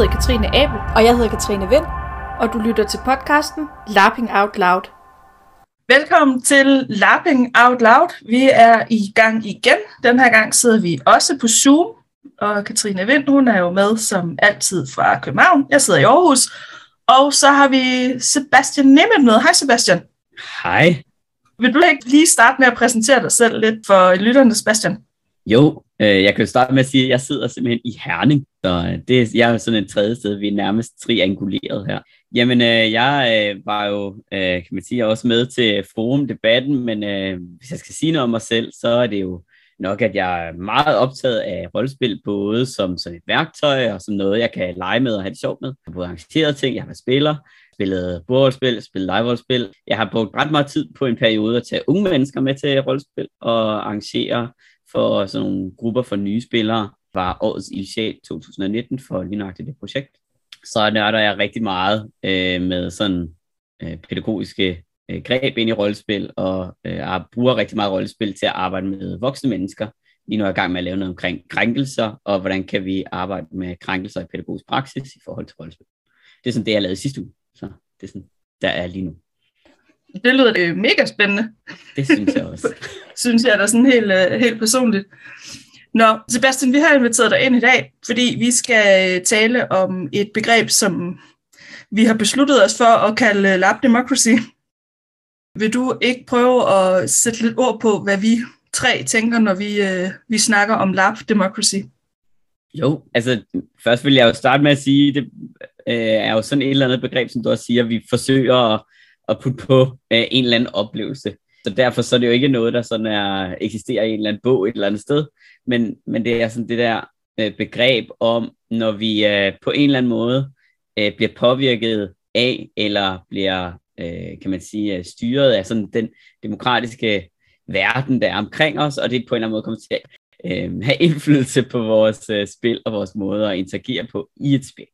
hedder Katrine Abel. Og jeg hedder Katrine Vind. Og du lytter til podcasten Lapping Out Loud. Velkommen til Lapping Out Loud. Vi er i gang igen. Den her gang sidder vi også på Zoom. Og Katrine Vind, hun er jo med som altid fra København. Jeg sidder i Aarhus. Og så har vi Sebastian Nemeth med. Hej Sebastian. Hej. Vil du ikke lige starte med at præsentere dig selv lidt for lytterne, Sebastian? Jo, øh, jeg kan jo starte med at sige, at jeg sidder simpelthen i Herning, så øh, det, det, jeg er jo sådan et tredje sted, vi er nærmest trianguleret her. Jamen, øh, jeg øh, var jo, øh, kan man sige, også med til forumdebatten, men øh, hvis jeg skal sige noget om mig selv, så er det jo nok, at jeg er meget optaget af rollespil, både som sådan et værktøj, og som noget, jeg kan lege med og have det sjovt med. Jeg har både arrangeret ting, jeg har været spiller, spillet bordrollespil, spillet live-rollespil. Jeg har brugt ret meget tid på en periode at tage unge mennesker med til rollespil og arrangere for sådan nogle grupper for nye spillere. Var årets initial 2019 for lige nøjagtigt det projekt. Så nørder jeg rigtig meget øh, med sådan øh, pædagogiske øh, greb ind i rollespil, og øh, bruger rigtig meget rollespil til at arbejde med voksne mennesker. Lige nu er jeg i gang med at lave noget omkring krænkelser, og hvordan kan vi arbejde med krænkelser i pædagogisk praksis i forhold til rollespil. Det er sådan det, jeg lavede sidste uge. Så det er sådan, der er lige nu. Det lyder øh, mega spændende. Det synes jeg også. synes jeg da sådan helt, øh, helt personligt. Nå, Sebastian, vi har inviteret dig ind i dag, fordi vi skal øh, tale om et begreb, som vi har besluttet os for at kalde lab democracy. Vil du ikke prøve at sætte lidt ord på, hvad vi tre tænker, når vi, øh, vi snakker om lab democracy? Jo, altså først vil jeg jo starte med at sige, det øh, er jo sådan et eller andet begreb, som du også siger, vi forsøger at, at putte på øh, en eller anden oplevelse. Så derfor så er det jo ikke noget, der sådan er, eksisterer i en eller anden bog et eller andet sted, men, men det er sådan det der øh, begreb om, når vi øh, på en eller anden måde øh, bliver påvirket af, eller bliver, øh, kan man sige, øh, styret af sådan den demokratiske verden, der er omkring os, og det på en eller anden måde kommer til at øh, have indflydelse på vores øh, spil og vores måde at interagere på i et spil.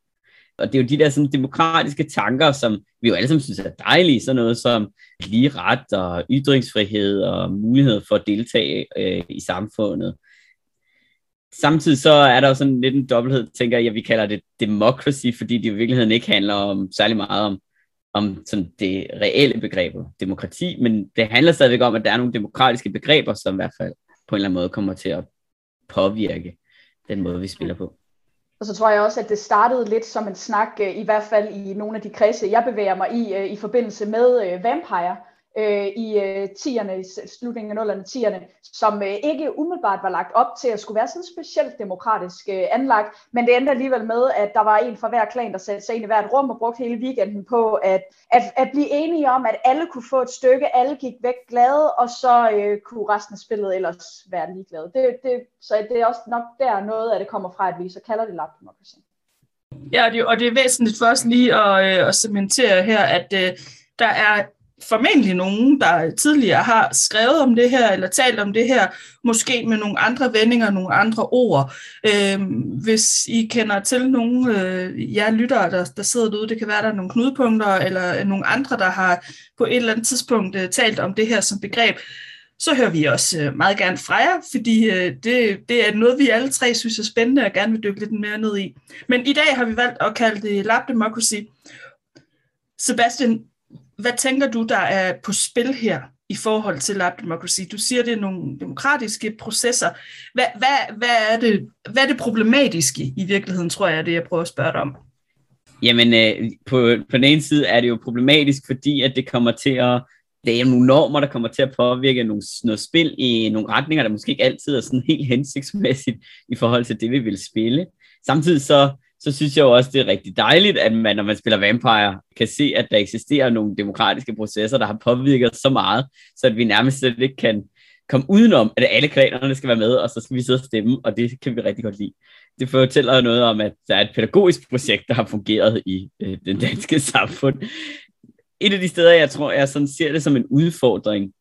Og det er jo de der sådan, demokratiske tanker, som vi jo alle sammen synes er dejlige, sådan noget som lige ret og ytringsfrihed og mulighed for at deltage øh, i samfundet. Samtidig så er der jo sådan lidt en dobbelthed, tænker jeg, vi kalder det democracy, fordi det i virkeligheden ikke handler om særlig meget om, om sådan det reelle begreb demokrati, men det handler stadigvæk om, at der er nogle demokratiske begreber, som i hvert fald på en eller anden måde kommer til at påvirke den måde, vi spiller på. Og så tror jeg også, at det startede lidt som en snak, øh, i hvert fald i nogle af de kredse, jeg bevæger mig i, øh, i forbindelse med øh, Vampire øh, i øh, tierne, i slutningen af 0'erne, tierne, som øh, ikke umiddelbart var lagt op til at skulle være sådan specielt demokratisk øh, anlagt, men det endte alligevel med, at der var en fra hver klan, der satte sig ind i hvert rum og brugte hele weekenden på at, at, at blive enige om, at alle kunne få et stykke, alle gik væk glade, og så øh, kunne resten af spillet ellers være ligeglade. Det, det, så det er også nok der noget af det kommer fra, at vi så kalder det lab democracy. Ja, og det, og det er væsentligt for os lige at, øh, at cementere her, at øh, der er formentlig nogen, der tidligere har skrevet om det her, eller talt om det her, måske med nogle andre vendinger, nogle andre ord. Øh, hvis I kender til nogle øh, jer lyttere, der, der sidder derude, det kan være, der er nogle knudepunkter, eller nogle andre, der har på et eller andet tidspunkt øh, talt om det her som begreb, så hører vi også øh, meget gerne fra jer, fordi øh, det, det er noget, vi alle tre synes er spændende og gerne vil dykke lidt mere ned i. Men i dag har vi valgt at kalde det Lab Democracy. Sebastian, hvad tænker du, der er på spil her i forhold til lab democracy? Du siger, det er nogle demokratiske processer. Hvad, hvad, hvad, er, det, hvad er det problematiske i virkeligheden, tror jeg, det jeg prøver at spørge dig om? Jamen, øh, på, på den ene side er det jo problematisk, fordi at det kommer til at det er nogle normer, der kommer til at påvirke nogle, noget spil i nogle retninger, der måske ikke altid er sådan helt hensigtsmæssigt i forhold til det, vi vil spille. Samtidig så så synes jeg jo også, det er rigtig dejligt, at man, når man spiller Vampire, kan se, at der eksisterer nogle demokratiske processer, der har påvirket så meget, så at vi nærmest slet ikke kan komme udenom, at alle klanerne skal være med, og så skal vi sidde og stemme, og det kan vi rigtig godt lide. Det fortæller noget om, at der er et pædagogisk projekt, der har fungeret i øh, den danske samfund. Et af de steder, jeg tror, jeg sådan ser det som en udfordring,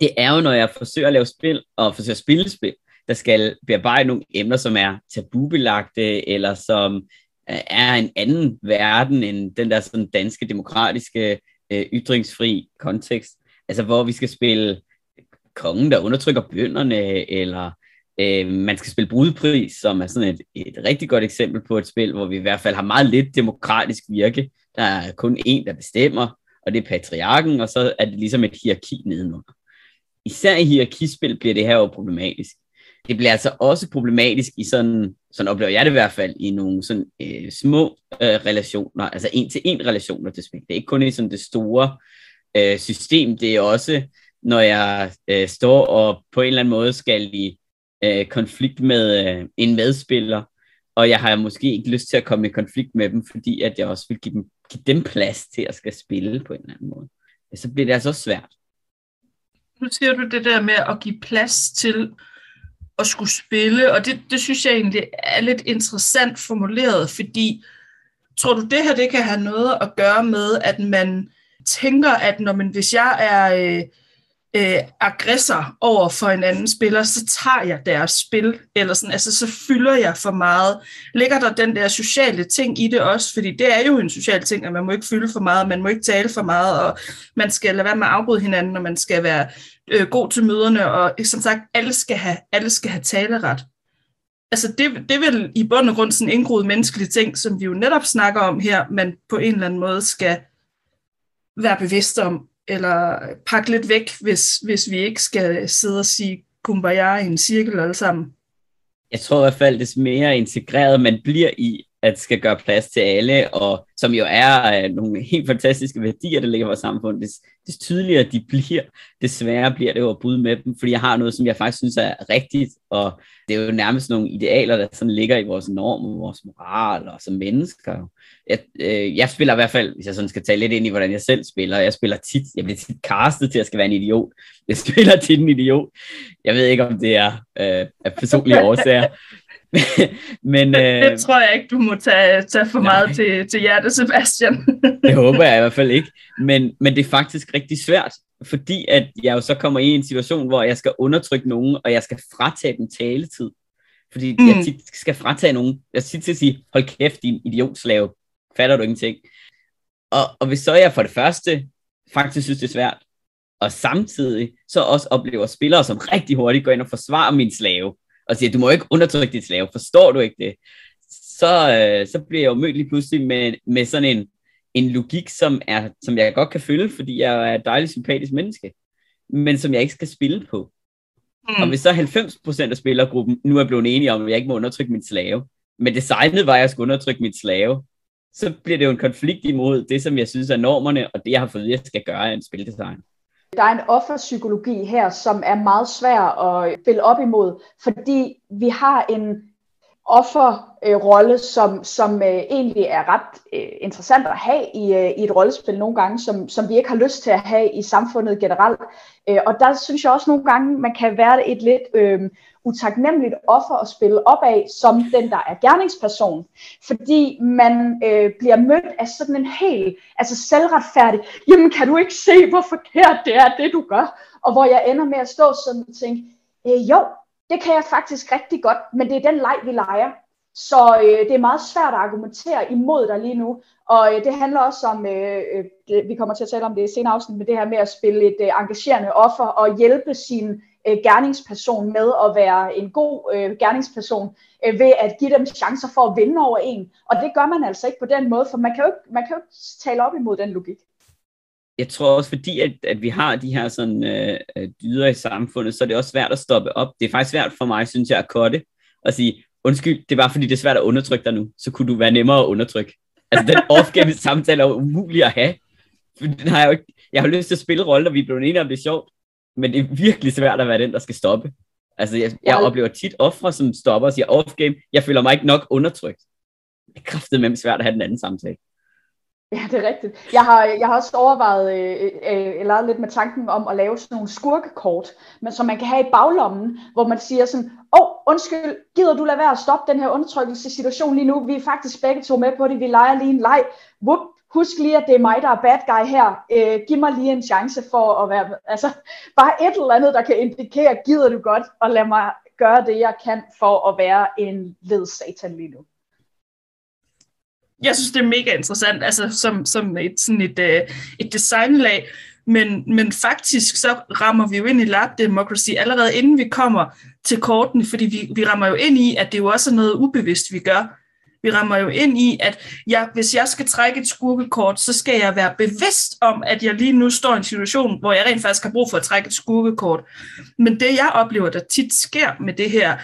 det er jo, når jeg forsøger at lave spil, og forsøger at spille spil, der skal bearbejde nogle emner, som er tabubelagte, eller som øh, er en anden verden end den der sådan danske demokratiske øh, ytringsfri kontekst. Altså hvor vi skal spille kongen, der undertrykker bønderne, eller Øh, man skal spille brudpris, som er sådan et, et rigtig godt eksempel på et spil, hvor vi i hvert fald har meget lidt demokratisk virke. Der er kun én, der bestemmer, og det er patriarken, og så er det ligesom et hierarki nedenunder. Især i hierarkispil bliver det her jo problematisk. Det bliver altså også problematisk i sådan, sådan oplever jeg det i hvert fald, i nogle sådan øh, små øh, relationer, altså en-til-en relationer til spil. Det er ikke kun i sådan det store øh, system, det er også, når jeg øh, står og på en eller anden måde skal i øh, konflikt med øh, en medspiller, og jeg har måske ikke lyst til at komme i konflikt med dem, fordi at jeg også vil give dem, give dem plads til at skal spille på en eller anden måde. Så bliver det altså også svært. Nu siger du det der med at give plads til at skulle spille, og det, det synes jeg egentlig er lidt interessant formuleret, fordi tror du det her det kan have noget at gøre med, at man tænker, at når man, hvis jeg er øh, øh, aggressor over for en anden spiller, så tager jeg deres spil, eller sådan, altså så fylder jeg for meget. Ligger der den der sociale ting i det også? Fordi det er jo en social ting, at man må ikke fylde for meget, man må ikke tale for meget, og man skal lade være med at afbryde hinanden, og man skal være øh, god til møderne, og som sagt, alle skal have, alle skal have taleret. Altså det, det er vel i bund og grund sådan en indgroet menneskelig ting, som vi jo netop snakker om her, man på en eller anden måde skal være bevidst om, eller pakke lidt væk, hvis, hvis vi ikke skal sidde og sige kumbaya i en cirkel alle sammen. Jeg tror i hvert fald, des mere integreret man bliver i, at skal gøre plads til alle, og som jo er øh, nogle helt fantastiske værdier, der ligger i vores samfund, des, des tydeligere de bliver, desværre bliver det jo at bryde med dem, fordi jeg har noget, som jeg faktisk synes er rigtigt, og det er jo nærmest nogle idealer, der sådan ligger i vores normer, vores moral og som mennesker. Jeg, øh, jeg spiller i hvert fald, hvis jeg sådan skal tage lidt ind i, hvordan jeg selv spiller, jeg spiller tit, jeg bliver tit castet til at jeg skal være en idiot. Jeg spiller tit en idiot. Jeg ved ikke, om det er øh, af personlige årsager, Men, det, øh, det tror jeg ikke, du må tage, tage for nej. meget til, til hjertet, Sebastian. det håber jeg i hvert fald ikke. Men, men det er faktisk rigtig svært, fordi at jeg jo så kommer i en situation, hvor jeg skal undertrykke nogen, og jeg skal fratage dem taletid. Fordi mm. jeg tit skal fratage nogen. Jeg skal til at sige, hold kæft, din idiotslave. Fatter du ingenting? Og, og hvis så jeg for det første faktisk synes, det er svært, og samtidig så også oplever spillere, som rigtig hurtigt går ind og forsvarer min slave, og siger, du må ikke undertrykke dit slave, forstår du ikke det? Så, øh, så bliver jeg jo mødt lige pludselig med, med sådan en, en logik, som, er, som jeg godt kan følge, fordi jeg er et dejligt sympatisk menneske, men som jeg ikke skal spille på. Mm. Og hvis så 90% af spillergruppen nu er blevet enige om, at jeg ikke må undertrykke min slave, men designet var, at jeg skulle undertrykke min slave, så bliver det jo en konflikt imod det, som jeg synes er normerne, og det, jeg har fået jeg skal gøre af en spildesign. Der er en offerpsykologi her, som er meget svær at spille op imod, fordi vi har en offerrolle, som, som øh, egentlig er ret øh, interessant at have i, øh, i et rollespil nogle gange, som, som vi ikke har lyst til at have i samfundet generelt. Og der synes jeg også nogle gange, man kan være et lidt øh, utaknemmeligt offer at spille op af, som den, der er gerningsperson. Fordi man øh, bliver mødt af sådan en helt altså selvretfærdig, jamen kan du ikke se, hvor forkert det er, det du gør? Og hvor jeg ender med at stå sådan og tænke, øh, jo, det kan jeg faktisk rigtig godt, men det er den leg, vi leger. Så øh, det er meget svært at argumentere imod dig lige nu. Og øh, det handler også om, øh, øh, det, vi kommer til at tale om det i senere afsnit, med det her med at spille et øh, engagerende offer og hjælpe sin øh, gerningsperson med at være en god øh, gerningsperson øh, ved at give dem chancer for at vinde over en. Og det gør man altså ikke på den måde, for man kan jo ikke, man kan jo ikke tale op imod den logik. Jeg tror også, fordi at, at vi har de her sådan, øh, øh dyder i samfundet, så er det også svært at stoppe op. Det er faktisk svært for mig, synes jeg, at korte og sige, undskyld, det er bare fordi, det er svært at undertrykke dig nu, så kunne du være nemmere at undertrykke. Altså den off samtale er umulig at have. For den har jeg, jo ikke, jeg har lyst til at spille roller, og vi er blevet enige om, det er sjovt men det er virkelig svært at være den, der skal stoppe. Altså, jeg, jeg oplever tit ofre, som stopper og siger off-game. Jeg føler mig ikke nok undertrykt. Det er kraftigt med svært at have den anden samtale. Ja, det er rigtigt. Jeg har, jeg har også overvejet, øh, øh, eller lidt med tanken om at lave sådan nogle skurkekort, men som man kan have i baglommen, hvor man siger sådan, åh, oh, undskyld, gider du lade være at stoppe den her undertrykkelsessituation lige nu? Vi er faktisk begge to med på det, vi leger lige en leg. Whoop, husk lige, at det er mig, der er bad guy her. Øh, giv mig lige en chance for at være, altså bare et eller andet, der kan indikere, gider du godt, og lad mig gøre det, jeg kan for at være en led satan lige nu. Jeg synes, det er mega interessant, altså som, som et, sådan et, øh, et designlag, men, men faktisk så rammer vi jo ind i lab democracy allerede inden vi kommer til kortene, fordi vi, vi rammer jo ind i, at det jo også er noget ubevidst, vi gør. Vi rammer jo ind i, at jeg, hvis jeg skal trække et skurkekort, så skal jeg være bevidst om, at jeg lige nu står i en situation, hvor jeg rent faktisk har brug for at trække et skurkekort. Men det, jeg oplever, der tit sker med det her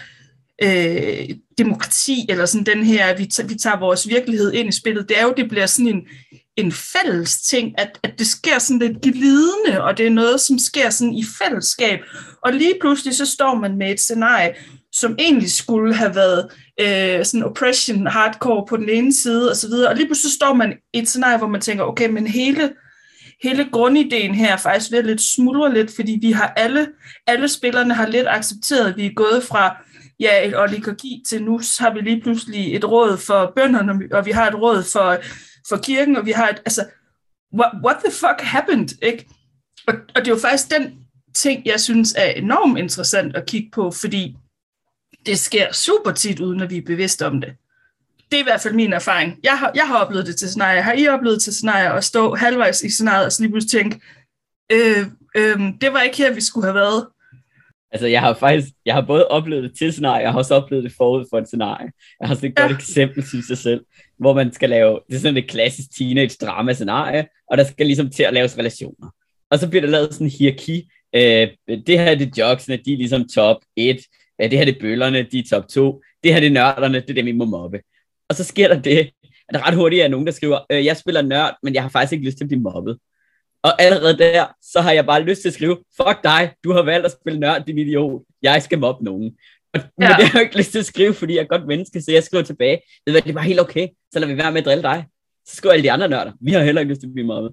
øh, demokrati, eller sådan den her, vi, vi tager vores virkelighed ind i spillet, det er jo, det bliver sådan en, en fælles ting, at, at det sker sådan lidt glidende, og det er noget, som sker sådan i fællesskab. Og lige pludselig så står man med et scenarie, som egentlig skulle have været øh, sådan oppression, hardcore på den ene side og så videre. Og lige pludselig står man i et scenarie, hvor man tænker, okay, men hele, hele grundideen her er faktisk ved at lidt smuldre lidt, fordi vi har alle, alle spillerne har lidt accepteret, at vi er gået fra ja, et oligarki til nu har vi lige pludselig et råd for bønderne, og vi har et råd for, for kirken, og vi har et, altså, what, what the fuck happened, ikke? Og, og det er jo faktisk den ting, jeg synes er enormt interessant at kigge på, fordi det sker super tit, uden at vi er bevidste om det. Det er i hvert fald min erfaring. Jeg har, jeg har oplevet det til scenarie. Har I oplevet til scenarie at stå halvvejs i scenariet og så lige pludselig tænke, øh, øh, det var ikke her, vi skulle have været. Altså, jeg har faktisk, jeg har både oplevet det til scenarie, jeg har også oplevet det forud for et scenarie. Jeg har sådan et ja. godt eksempel, synes jeg selv, hvor man skal lave, det er sådan et klassisk teenage drama scenarie, og der skal ligesom til at laves relationer. Og så bliver der lavet sådan en hierarki. Øh, det her er det jogsene, de er ligesom top 1, ja, det her det er bøllerne, de er top 2, det her det er nørderne, det er dem, vi må mobbe. Og så sker der det, at der ret hurtigt er nogen, der skriver, øh, jeg spiller nørd, men jeg har faktisk ikke lyst til at blive mobbet. Og allerede der, så har jeg bare lyst til at skrive, fuck dig, du har valgt at spille nørd, din idiot. Jeg skal mobbe nogen. Og, ja. Men det har jeg ikke lyst til at skrive, fordi jeg er godt menneske, så jeg skriver tilbage. Det, det var helt okay, så lader vi være med at drille dig. Så skriver alle de andre nørder, vi har heller ikke lyst til at blive mobbet.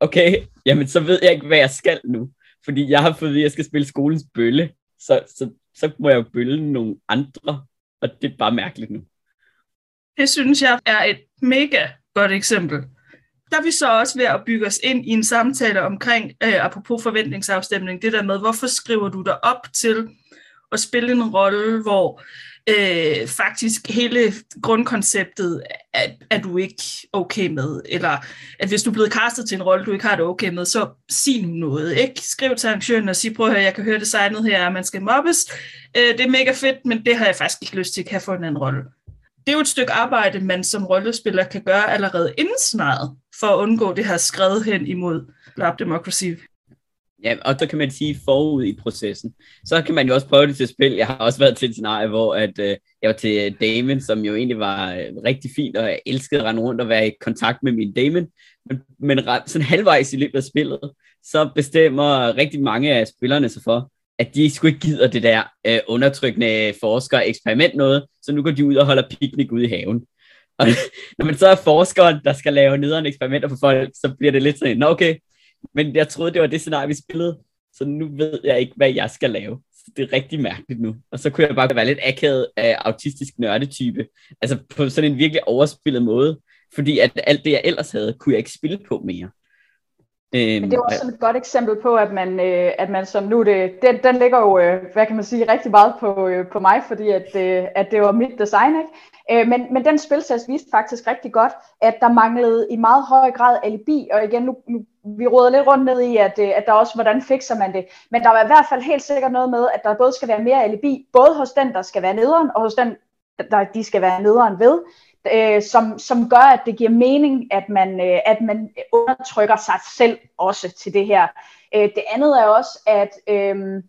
Okay, jamen så ved jeg ikke, hvad jeg skal nu. Fordi jeg har fået at jeg skal spille skolens bølle. Så, så, så må jeg jo bølle nogle andre. Og det er bare mærkeligt nu. Det synes jeg er et mega godt eksempel der er vi så også ved at bygge os ind i en samtale omkring, øh, apropos forventningsafstemning, det der med, hvorfor skriver du dig op til at spille en rolle, hvor øh, faktisk hele grundkonceptet at, at du ikke okay med, eller at hvis du er blevet castet til en rolle, du ikke har det okay med, så sig nu noget, ikke? Skriv til arrangøren og sig, prøv at høre, jeg kan høre designet her, at man skal mobbes, øh, det er mega fedt, men det har jeg faktisk ikke lyst til at have for en anden rolle. Det er jo et stykke arbejde, man som rollespiller kan gøre allerede inden snart, for at undgå det her skred hen imod lab democracy. Ja, og så kan man sige forud i processen. Så kan man jo også prøve det til spil. Jeg har også været til et scenarie, hvor at, øh, jeg var til Damon, som jo egentlig var øh, rigtig fint, og jeg elskede at rende rundt og være i kontakt med min Damon. Men, men sådan halvvejs i løbet af spillet, så bestemmer rigtig mange af spillerne sig for, at de sgu ikke gider det der øh, undertrykkende forsker eksperiment noget, så nu går de ud og holder piknik ude i haven. Og når man så er forskeren, der skal lave nederen eksperimenter for folk, så bliver det lidt sådan, nå okay, men jeg troede, det var det scenarie, vi spillede, så nu ved jeg ikke, hvad jeg skal lave. Så det er rigtig mærkeligt nu. Og så kunne jeg bare være lidt akavet af autistisk nørdetype. Altså på sådan en virkelig overspillet måde. Fordi at alt det, jeg ellers havde, kunne jeg ikke spille på mere. Øhm, Men det er også et godt eksempel på, at man, øh, at man som nu, det, den, den ligger jo, øh, hvad kan man sige, rigtig meget på, øh, på mig, fordi at, øh, at det var mit design, ikke? Øh, men, men den spiltest viste faktisk rigtig godt, at der manglede i meget høj grad alibi, og igen, nu, nu vi råder lidt rundt ned i, at, øh, at der også, hvordan fikser man det. Men der var i hvert fald helt sikkert noget med, at der både skal være mere alibi, både hos den, der skal være nederen, og hos den, der de skal være nederen ved øh, som, som gør, at det giver mening, at man, øh, at man undertrykker sig selv også til det her. Øh, det andet er også, at øh,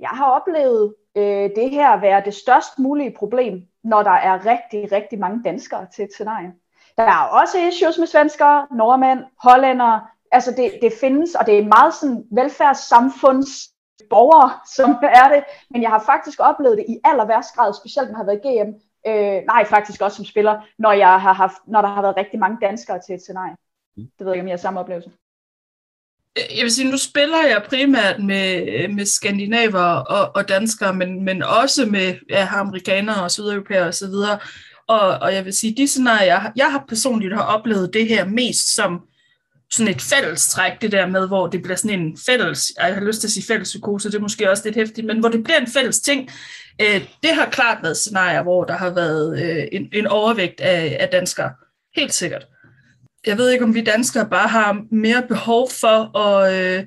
jeg har oplevet øh, det her være det størst mulige problem, når der er rigtig, rigtig mange danskere til et scenarie. Der er også issues med svenskere, nordmænd, hollændere. Altså det, det findes, og det er meget sådan velfærdssamfunds borgere, som er det. Men jeg har faktisk oplevet det i aller værst grad, specielt når jeg har været GM, Øh, nej, faktisk også som spiller, når, jeg har haft, når der har været rigtig mange danskere til et scenarie. Mm. Det ved jeg ikke, om jeg har samme oplevelse. Jeg vil sige, nu spiller jeg primært med, med skandinaver og, og danskere, men, men også med ja, amerikanere og sydeuropæere osv. Og, så videre. og, og jeg vil sige, de scenarier, jeg, jeg har personligt har oplevet det her mest som sådan et fællestræk, det der med, hvor det bliver sådan en fælles, jeg har lyst til at sige fælles psykose, det er måske også lidt hæftigt, men hvor det bliver en fælles ting. Øh, det har klart været scenarier, hvor der har været øh, en, en overvægt af, af danskere. Helt sikkert. Jeg ved ikke, om vi danskere bare har mere behov for at, øh,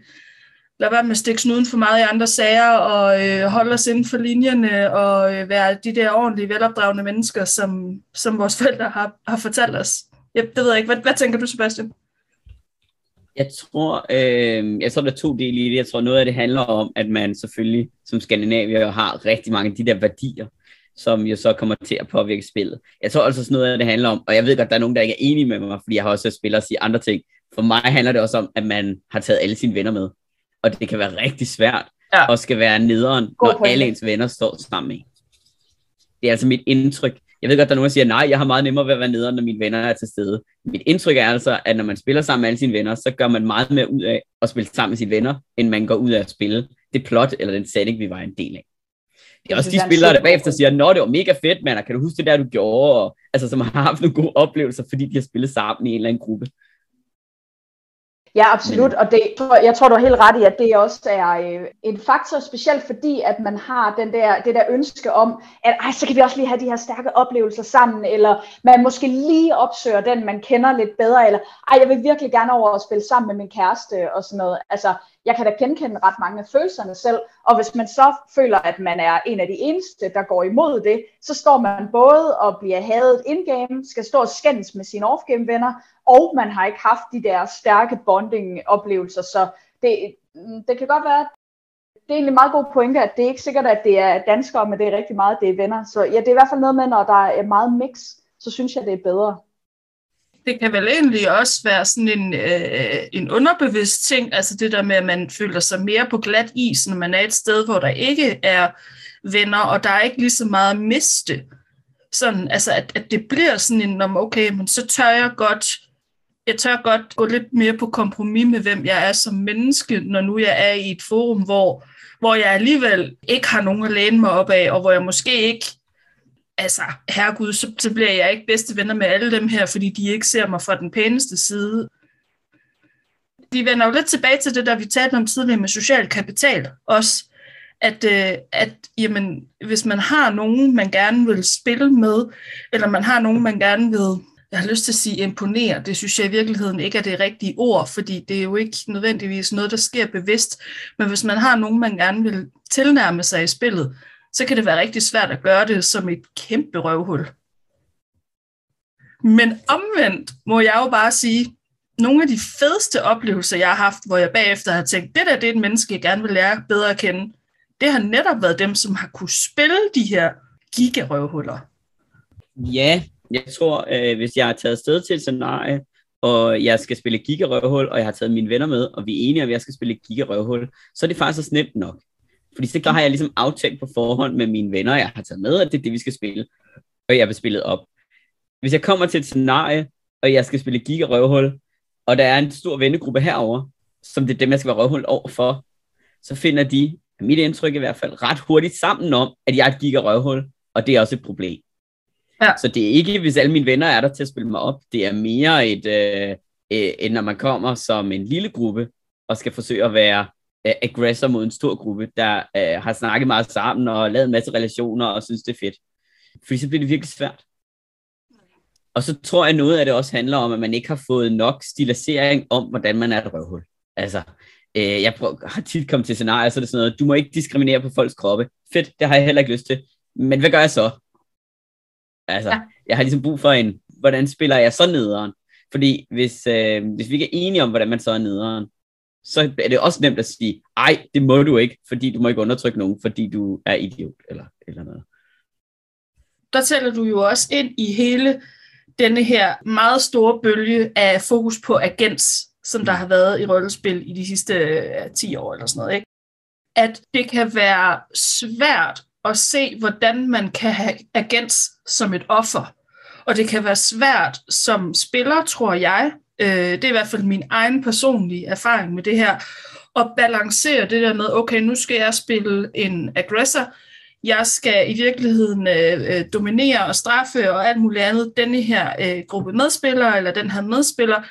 være med at stikke snuden for meget i andre sager, og øh, holde os inden for linjerne, og øh, være de der ordentlige, velopdragende mennesker, som, som vores forældre har, har fortalt os. Jeg, det ved jeg ikke. Hvad, hvad tænker du, Sebastian? Jeg tror, øh, jeg tror, der er to dele i det. Jeg tror, noget af det handler om, at man selvfølgelig som skandinavier har rigtig mange af de der værdier, som jo så kommer til at påvirke spillet. Jeg tror altså sådan noget af det handler om, og jeg ved godt, der er nogen, der ikke er enige med mig, fordi jeg har også spillet og sige andre ting. For mig handler det også om, at man har taget alle sine venner med. Og det kan være rigtig svært, ja. og skal være nederen, God når alle ens venner står sammen med. Det er altså mit indtryk. Jeg ved godt, der er nogen, der siger, nej, jeg har meget nemmere ved at være nederen, når mine venner er til stede. Mit indtryk er altså, at når man spiller sammen med alle sine venner, så gør man meget mere ud af at spille sammen med sine venner, end man går ud af at spille det plot eller den setting, vi var en del af. Det er også de spillere, der bagefter siger, nå, det var mega fedt, mand, kan du huske det der, du gjorde? Og, altså, som har haft nogle gode oplevelser, fordi de har spillet sammen i en eller anden gruppe. Ja, absolut, og det, jeg tror, du har helt ret i, at det også er øh, en faktor, specielt fordi, at man har den der, det der ønske om, at ej, så kan vi også lige have de her stærke oplevelser sammen, eller man måske lige opsøger den, man kender lidt bedre, eller ej, jeg vil virkelig gerne over at spille sammen med min kæreste, og sådan noget. Altså, jeg kan da genkende ret mange af følelserne selv, og hvis man så føler, at man er en af de eneste, der går imod det, så står man både og bliver hadet in-game, skal stå og skændes med sine off-game venner, og man har ikke haft de der stærke bonding-oplevelser, så det, mm, det kan godt være, det er egentlig meget god pointe, at det er ikke sikkert, at det er danskere, men det er rigtig meget, det er venner. Så ja, det er i hvert fald noget med, når der er meget mix, så synes jeg, det er bedre det kan vel egentlig også være sådan en, øh, en underbevidst ting, altså det der med, at man føler sig mere på glat is, når man er et sted, hvor der ikke er venner, og der er ikke lige så meget at miste. Sådan, altså at, at det bliver sådan en, om okay, men så tør jeg godt, jeg tør godt gå lidt mere på kompromis med, hvem jeg er som menneske, når nu jeg er i et forum, hvor, hvor jeg alligevel ikke har nogen at læne mig op af, og hvor jeg måske ikke altså, herregud, så, så bliver jeg ikke bedste venner med alle dem her, fordi de ikke ser mig fra den pæneste side. Vi vender jo lidt tilbage til det, der vi talte om tidligere med social kapital også, at, øh, at jamen, hvis man har nogen, man gerne vil spille med, eller man har nogen, man gerne vil, jeg har lyst til at sige imponere, det synes jeg i virkeligheden ikke er det rigtige ord, fordi det er jo ikke nødvendigvis noget, der sker bevidst, men hvis man har nogen, man gerne vil tilnærme sig i spillet, så kan det være rigtig svært at gøre det som et kæmpe røvhul. Men omvendt må jeg jo bare sige, nogle af de fedeste oplevelser, jeg har haft, hvor jeg bagefter har tænkt, det der det er et menneske, jeg gerne vil lære bedre at kende, det har netop været dem, som har kunne spille de her gigarøvhuller. Ja, jeg tror, øh, hvis jeg er taget sted til et scenarie, og jeg skal spille gigarøvhul, og jeg har taget mine venner med, og vi er enige om, at jeg skal spille gigarøvhul, så er det faktisk også nemt nok. Fordi så har jeg ligesom aftalt på forhånd med mine venner, jeg har taget med, at det er det, vi skal spille. Og jeg vil spille op. Hvis jeg kommer til et scenarie, og jeg skal spille gigarøvhul, og der er en stor vennegruppe herover, som det er dem, jeg skal være røvhul over for, så finder de, mit indtryk i hvert fald, ret hurtigt sammen om, at jeg er et gigarøvhul, og det er også et problem. Ja. Så det er ikke, hvis alle mine venner er der til at spille mig op, det er mere et, øh, øh, end når man kommer som en lille gruppe, og skal forsøge at være øh, aggressor mod en stor gruppe, der øh, har snakket meget sammen og lavet en masse relationer og synes, det er fedt. Fordi så bliver det virkelig svært. Og så tror jeg, noget af det også handler om, at man ikke har fået nok stilisering om, hvordan man er et røvhul. Altså, øh, jeg prøver, har tit kommet til scenarier, så er det sådan noget, du må ikke diskriminere på folks kroppe. Fedt, det har jeg heller ikke lyst til. Men hvad gør jeg så? Altså, ja. jeg har ligesom brug for en, hvordan spiller jeg så nederen? Fordi hvis, øh, hvis vi ikke er enige om, hvordan man så er nederen, så er det også nemt at sige, ej, det må du ikke, fordi du må ikke undertrykke nogen, fordi du er idiot, eller, eller noget. Der tæller du jo også ind i hele denne her meget store bølge af fokus på agens, som der har været i rollespil i de sidste 10 år eller sådan noget. Ikke? At det kan være svært at se, hvordan man kan have agens som et offer. Og det kan være svært som spiller, tror jeg, Øh, det er i hvert fald min egen personlige erfaring med det her. at balancere det der med, okay, nu skal jeg spille en aggressor, jeg skal i virkeligheden øh, øh dominere og straffe og alt muligt andet denne her øh, gruppe medspillere, eller den her medspiller,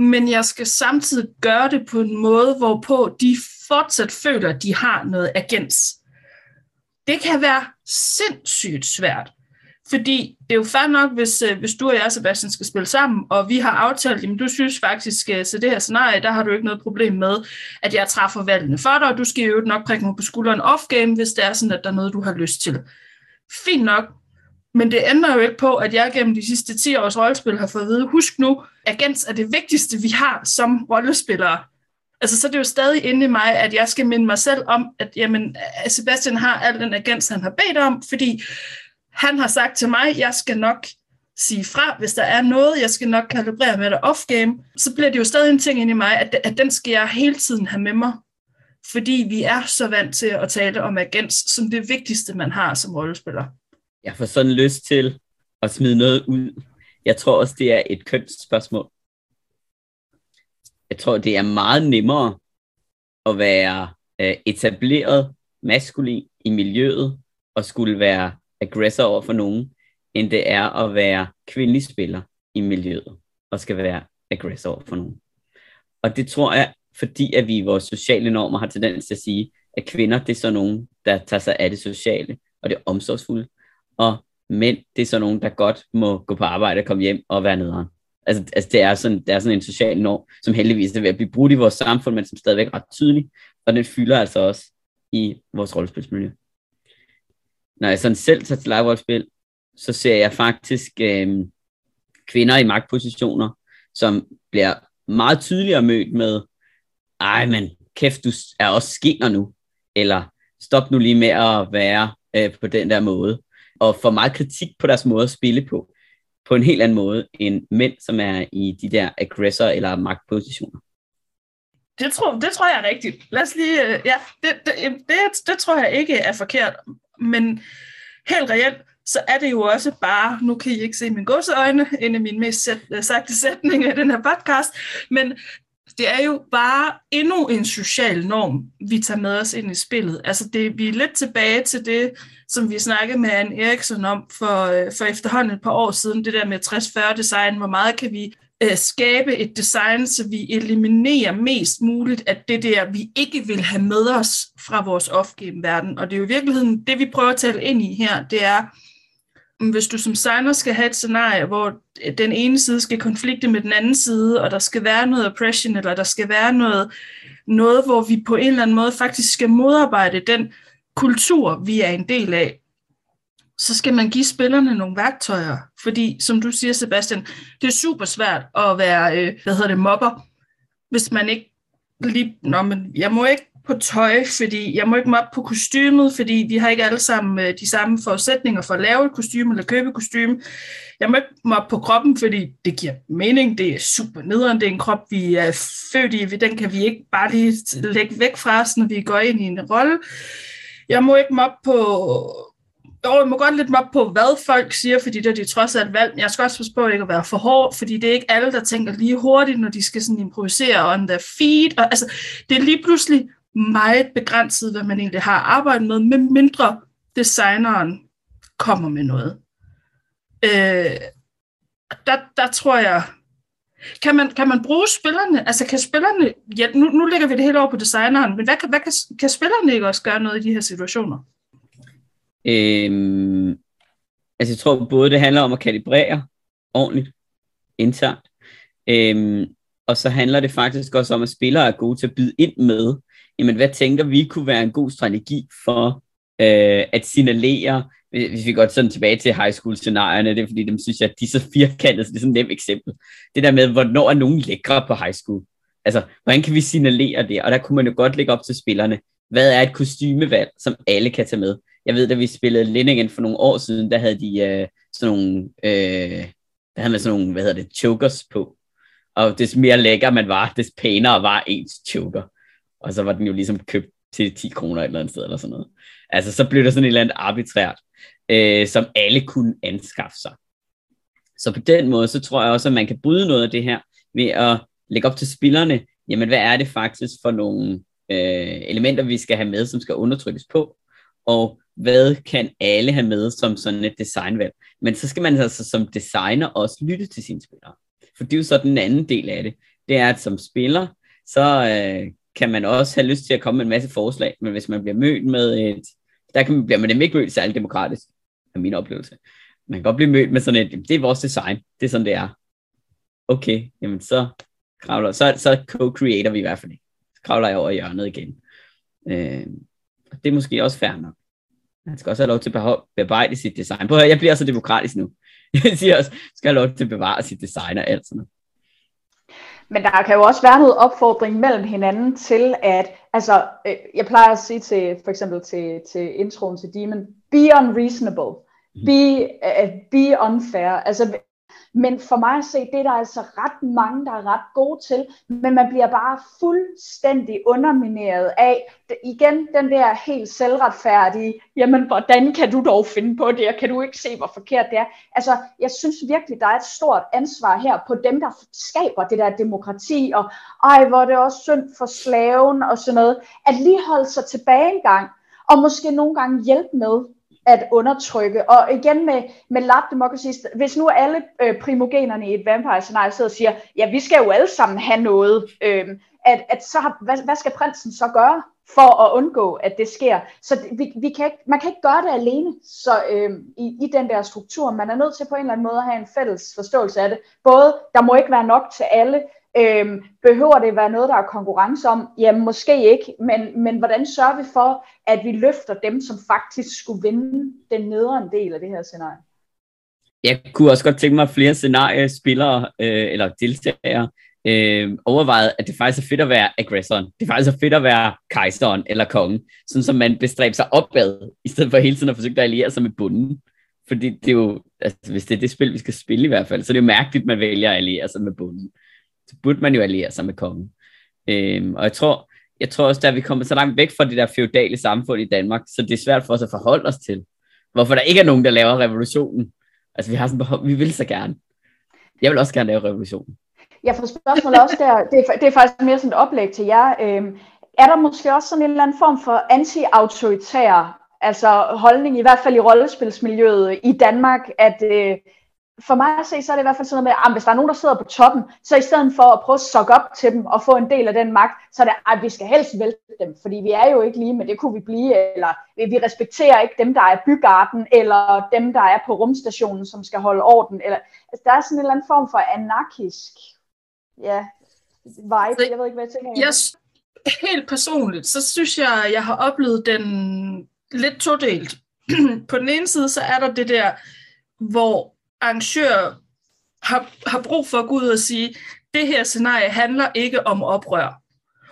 men jeg skal samtidig gøre det på en måde, hvorpå de fortsat føler, at de har noget agens. Det kan være sindssygt svært, fordi det er jo fair nok, hvis, øh, hvis du og jeg, Sebastian, skal spille sammen, og vi har aftalt, at du synes faktisk, øh, at det her scenarie, der har du ikke noget problem med, at jeg træffer valgene for dig, og du skal jo nok prikke mig på skulderen off-game, hvis det er sådan, at der er noget, du har lyst til. Fint nok, men det ændrer jo ikke på, at jeg gennem de sidste 10 års rollespil har fået at vide, husk nu, agens er det vigtigste, vi har som rollespillere. Altså, så er det jo stadig inde i mig, at jeg skal minde mig selv om, at jamen, Sebastian har al den agens, han har bedt om, fordi han har sagt til mig, jeg skal nok sige fra, hvis der er noget, jeg skal nok kalibrere med det off-game, så bliver det jo stadig en ting ind i mig, at, at den skal jeg hele tiden have med mig. Fordi vi er så vant til at tale om agens som det vigtigste, man har som rollespiller. Jeg får sådan lyst til at smide noget ud. Jeg tror også, det er et kønsspørgsmål. Jeg tror, det er meget nemmere at være øh, etableret maskulin i miljøet og skulle være aggressor over for nogen, end det er at være kvindelig spiller i miljøet og skal være aggressor over for nogen. Og det tror jeg, fordi at vi i vores sociale normer har tendens til at sige, at kvinder, det er så nogen, der tager sig af det sociale og det omsorgsfulde, og mænd, det er så nogen, der godt må gå på arbejde og komme hjem og være nederen. Altså, altså det, er sådan, det er sådan en social norm, som heldigvis er ved at blive brudt i vores samfund, men som stadigvæk er ret tydelig, og den fylder altså også i vores rollespilsmiljø når jeg sådan selv tager til live så ser jeg faktisk øh, kvinder i magtpositioner, som bliver meget tydeligere mødt med, ej men kæft, du er også skinner nu, eller stop nu lige med at være øh, på den der måde, og får meget kritik på deres måde at spille på, på en helt anden måde end mænd, som er i de der aggressor eller magtpositioner. Det tror, det tror jeg er rigtigt. Lad os lige, øh, ja, det, det, det, det tror jeg ikke er forkert men helt reelt, så er det jo også bare, nu kan I ikke se mine godseøjne, en af mine mest sæt, øh, sagte sætninger i den her podcast, men det er jo bare endnu en social norm, vi tager med os ind i spillet. Altså det, vi er lidt tilbage til det, som vi snakkede med Anne Eriksson om for, øh, for efterhånden et par år siden, det der med 60-40 design, hvor meget kan vi øh, skabe et design, så vi eliminerer mest muligt af det der, vi ikke vil have med os fra vores off-game-verden. Og det er jo i virkeligheden det, vi prøver at tale ind i her, det er, mm, hvis du som designer skal have et scenarie, hvor øh, den ene side skal konflikte med den anden side, og der skal være noget oppression, eller der skal være noget, noget, hvor vi på en eller anden måde faktisk skal modarbejde den kultur, vi er en del af, så skal man give spillerne nogle værktøjer. Fordi, som du siger, Sebastian, det er super svært at være, øh, hvad hedder det, mobber, hvis man ikke lige, nå, men jeg må ikke på tøj, fordi jeg må ikke mobbe på kostymet, fordi vi har ikke alle sammen øh, de samme forudsætninger for at lave et kostume eller købe et kostume. Jeg må ikke mobbe på kroppen, fordi det giver mening, det er super nederen, det er en krop, vi er født i, den kan vi ikke bare lige lægge væk fra os, når vi går ind i en rolle. Jeg må ikke mobbe på dog, jeg må godt lidt op på, hvad folk siger, fordi det er de trods alt valg. Men jeg skal også passe på ikke at være for hård, fordi det er ikke alle, der tænker lige hurtigt, når de skal sådan improvisere on the feed. Og, altså, det er lige pludselig meget begrænset, hvad man egentlig har arbejdet med, med mindre designeren kommer med noget. Øh, der, der tror jeg, kan man, kan man bruge spillerne? Altså kan spillerne, ja, nu, nu lægger vi det hele over på designeren, men hvad, hvad kan, kan spillerne ikke også gøre noget i de her situationer? Øhm, altså jeg tror både det handler om at kalibrere ordentligt internt, øhm, og så handler det faktisk også om, at spillere er gode til at byde ind med, jamen hvad tænker vi kunne være en god strategi for øh, at signalere, hvis vi går sådan tilbage til high school scenarierne, det er fordi, dem synes jeg, at de er så firkantede, så det er sådan et nemt eksempel. Det der med, hvornår er nogen lækre på high school? Altså, hvordan kan vi signalere det? Og der kunne man jo godt lægge op til spillerne. Hvad er et kostymevalg, som alle kan tage med? Jeg ved, da vi spillede Lindingen for nogle år siden, der havde de øh, sådan nogle, øh, der havde man sådan nogle, hvad hedder det, chokers på. Og des mere lækker man var, des pænere var ens choker. Og så var den jo ligesom købt til 10 kroner et eller andet sted, eller sådan noget. Altså, så blev der sådan et eller andet arbitrært, øh, som alle kunne anskaffe sig. Så på den måde, så tror jeg også, at man kan bryde noget af det her, ved at lægge op til spillerne, jamen hvad er det faktisk for nogle øh, elementer, vi skal have med, som skal undertrykkes på, og hvad kan alle have med som sådan et designvalg. Men så skal man altså som designer også lytte til sine spillere. For det er jo så den anden del af det. Det er, at som spiller, så øh, kan man også have lyst til at komme med en masse forslag, men hvis man bliver mødt med et, der kan, bliver man nemlig ikke mødt særlig demokratisk, er min oplevelse. man kan godt blive mødt med sådan et, det er vores design, det er sådan, det er. Okay, jamen så kravler, så, så co-creator vi i hvert fald ikke. Så kravler jeg over hjørnet igen. Øh, det er måske også fair nok. Han skal også have lov til at bearbejde sit design. Prøv at høre, jeg bliver så demokratisk nu. Jeg siger også, skal have lov til at bevare sit design og alt sådan noget. Men der kan jo også være noget opfordring mellem hinanden til, at, altså, øh, jeg plejer at sige til, for eksempel til, til introen til Demon, be unreasonable, be, uh, be unfair. Altså, men for mig at se, det er der altså ret mange, der er ret gode til, men man bliver bare fuldstændig undermineret af, igen, den der helt selvretfærdige, jamen hvordan kan du dog finde på det, og kan du ikke se, hvor forkert det er? Altså, jeg synes virkelig, der er et stort ansvar her på dem, der skaber det der demokrati, og ej, hvor er det også synd for slaven, og sådan noget, at lige holde sig tilbage en gang, og måske nogle gange hjælpe med, at undertrykke. Og igen med, med lab democracy, hvis nu alle øh, primogenerne i et vampire-scenarie sidder og siger, ja, vi skal jo alle sammen have noget, øh, at, at så har, hvad, hvad skal prinsen så gøre for at undgå, at det sker? Så vi, vi kan ikke, man kan ikke gøre det alene så, øh, i, i den der struktur. Man er nødt til på en eller anden måde at have en fælles forståelse af det. Både, der må ikke være nok til alle, Øhm, behøver det være noget, der er konkurrence om? Jamen måske ikke, men, men hvordan sørger vi for, at vi løfter dem, som faktisk skulle vinde den nedre del af det her scenarie? Jeg kunne også godt tænke mig, at flere scenariespillere øh, eller deltagere øh, overvejede, at det faktisk er fedt at være aggressoren. Det er faktisk er fedt at være kejseren eller kongen, sådan som man bestræber sig opad, i stedet for hele tiden at forsøge at alliere sig med bunden. Fordi det er jo, altså, hvis det er det spil, vi skal spille i hvert fald, så er det jo mærkeligt, at man vælger at alliere sig med bunden så burde man jo alliere sig med kongen. Øhm, og jeg tror, jeg tror også, at vi kommer så langt væk fra det der feudale samfund i Danmark, så det er svært for os at forholde os til, hvorfor der ikke er nogen, der laver revolutionen. Altså, vi har sådan, vi vil så gerne. Jeg vil også gerne lave revolutionen. Ja, for spørgsmålet også der, det er, det er faktisk mere sådan et oplæg til jer. Øhm, er der måske også sådan en eller anden form for anti-autoritær altså holdning, i hvert fald i rollespilsmiljøet i Danmark, at, øh, for mig at se, så er det i hvert fald sådan noget med, ah, at hvis der er nogen, der sidder på toppen, så i stedet for at prøve at sokke op til dem og få en del af den magt, så er det, at vi skal helst vælte dem, fordi vi er jo ikke lige, men det kunne vi blive, eller vi respekterer ikke dem, der er bygarden, eller dem, der er på rumstationen, som skal holde orden, eller altså, der er sådan en eller anden form for anarkisk, ja, vibe, jeg ved ikke, hvad jeg tænker. Jeg, helt personligt, så synes jeg, jeg har oplevet den lidt todelt. på den ene side, så er der det der, hvor arrangør har, har brug for at gå ud og sige, det her scenarie handler ikke om oprør.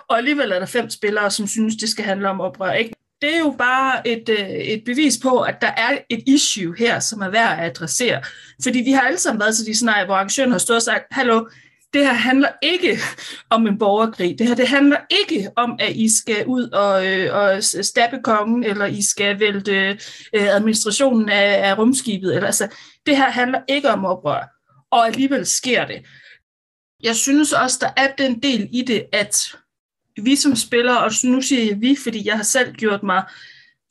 Og alligevel er der fem spillere, som synes, det skal handle om oprør. Ikke? Det er jo bare et, øh, et bevis på, at der er et issue her, som er værd at adressere. Fordi vi har alle sammen været til de scenarier, hvor arrangøren har stået og sagt, hallo, det her handler ikke om en borgerkrig. Det her det handler ikke om, at I skal ud og, øh, og stabbe kongen, eller I skal vælte øh, administrationen af, af rumskibet. Eller, altså, det her handler ikke om oprør, og alligevel sker det. Jeg synes også, der er den del i det, at vi som spillere, og nu siger jeg vi, fordi jeg har selv gjort mig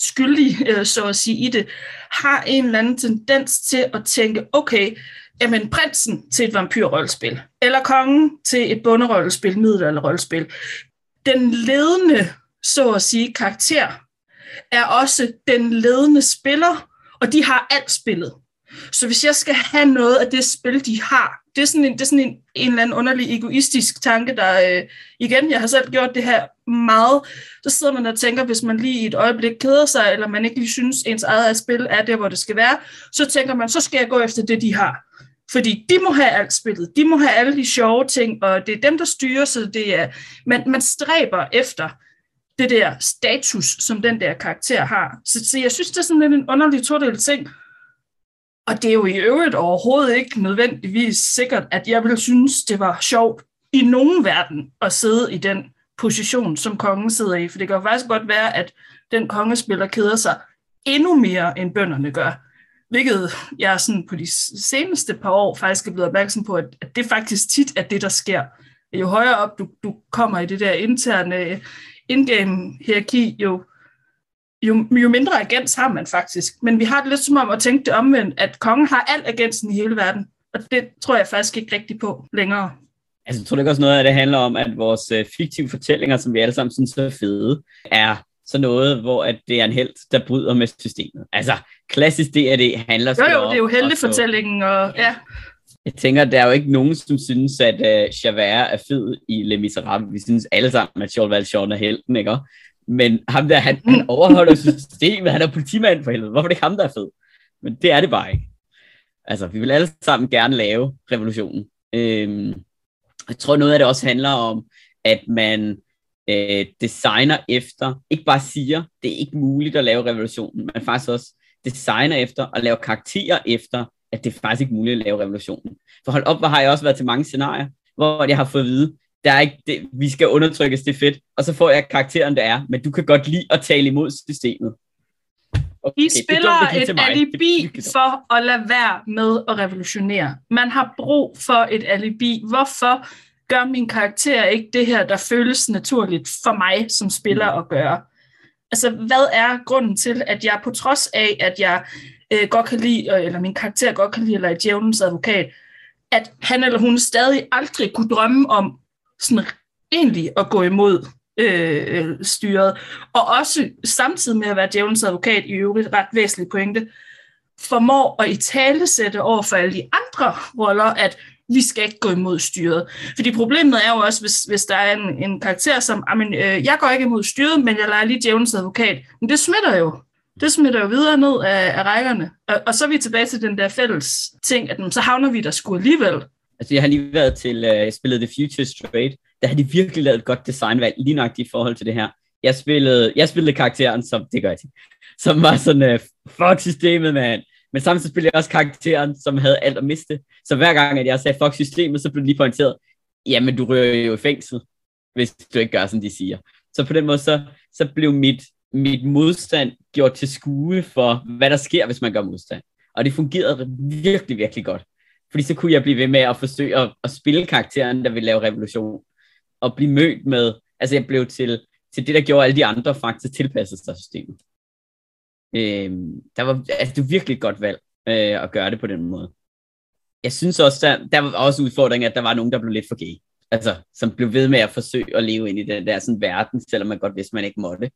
skyldig, øh, så at sige, i det, har en eller anden tendens til at tænke, okay, jamen prinsen til et vampyrrollespil, eller kongen til et bunderollespil, middelalderrollespil. Den ledende, så at sige, karakter er også den ledende spiller, og de har alt spillet. Så hvis jeg skal have noget af det spil, de har, det er sådan en, det er sådan en, en eller anden underlig egoistisk tanke, der øh, igen, jeg har selv gjort det her meget, så sidder man og tænker, hvis man lige i et øjeblik keder sig, eller man ikke lige synes, ens eget spil er der, hvor det skal være, så tænker man, så skal jeg gå efter det, de har. Fordi de må have alt spillet, de må have alle de sjove ting, og det er dem, der styrer, så det er, man, man stræber efter det der status, som den der karakter har. Så, så jeg synes, det er sådan lidt en underlig todel ting, og det er jo i øvrigt overhovedet ikke nødvendigvis sikkert, at jeg ville synes, det var sjovt i nogen verden at sidde i den position, som kongen sidder i. For det kan jo faktisk godt være, at den kongespiller keder sig endnu mere, end bønderne gør. Hvilket jeg sådan på de seneste par år faktisk er blevet opmærksom på, at, at det faktisk tit er det, der sker. Jo højere op du, du kommer i det der interne øh, indgame hierarki, jo jo, jo mindre agens har man faktisk. Men vi har det lidt som om at tænke det omvendt, at kongen har al agensen i hele verden. Og det tror jeg faktisk ikke rigtigt på længere. Altså, jeg tror ikke også noget af det handler om, at vores øh, fiktive fortællinger, som vi alle sammen synes er fede, er så noget, hvor at det er en held, der bryder med systemet. Altså, klassisk D&D handler Jo, jo, det er jo heltefortællingen, og ja. Jeg tænker, der er jo ikke nogen, som synes, at uh, Javert er fed i Les Miserables. Vi synes alle sammen, at Charles Valjean er helten, ikke? Men ham der, han, han overholder systemet, han er politimand for helvede. Hvorfor er det ikke ham, der er fed? Men det er det bare ikke. Altså, vi vil alle sammen gerne lave revolutionen. Øhm, jeg tror, noget af det også handler om, at man øh, designer efter, ikke bare siger, det er ikke muligt at lave revolutionen, men faktisk også designer efter og lave karakterer efter, at det er faktisk ikke muligt at lave revolutionen. For hold op, hvor har jeg også været til mange scenarier, hvor jeg har fået at vide, der er ikke det, vi skal undertrykkes, det er fedt, og så får jeg karakteren, det er, men du kan godt lide at tale imod systemet. Okay, I spiller et alibi for at lade være med at revolutionere. Man har brug for et alibi. Hvorfor gør min karakter ikke det her, der føles naturligt for mig som spiller mm. at gøre? Altså, hvad er grunden til, at jeg på trods af, at jeg øh, godt kan lide, øh, eller min karakter godt kan lide, eller er djævelens advokat, at han eller hun stadig aldrig kunne drømme om sådan egentlig at gå imod øh, øh styret, og også samtidig med at være djævelens advokat i øvrigt ret væsentlig pointe, formår at i tale sætte over for alle de andre roller, at vi skal ikke gå imod styret. Fordi problemet er jo også, hvis, hvis der er en, en karakter, som, ah, amen, øh, jeg går ikke imod styret, men jeg leger lige djævelens advokat. Men det smitter jo. Det smitter jo videre ned af, af rækkerne. Og, og så er vi tilbage til den der fælles ting, at så havner vi der sgu alligevel. Altså, jeg har lige været til øh, uh, spillet The Future Straight, der har de virkelig lavet et godt designvalg, lige nok i forhold til det her. Jeg spillede, jeg spillede karakteren, som, det gør jeg til, som var sådan, uh, fuck systemet, mand. Men samtidig spillede jeg også karakteren, som havde alt at miste. Så hver gang, at jeg sagde fuck systemet, så blev det lige pointeret, jamen du rører jo i fængsel, hvis du ikke gør, som de siger. Så på den måde, så, så blev mit, mit modstand gjort til skue for, hvad der sker, hvis man gør modstand. Og det fungerede virkelig, virkelig godt. Fordi så kunne jeg blive ved med at forsøge at, at spille karakteren, der ville lave revolution Og blive mødt med, altså jeg blev til, til det, der gjorde alle de andre faktisk tilpasset sig systemet. Øh, der var, altså det var virkelig et godt valg øh, at gøre det på den måde. Jeg synes også, der, der var også udfordringen, at der var nogen, der blev lidt for gay. Altså, som blev ved med at forsøge at leve ind i den der sådan, verden, selvom man godt vidste, man ikke måtte.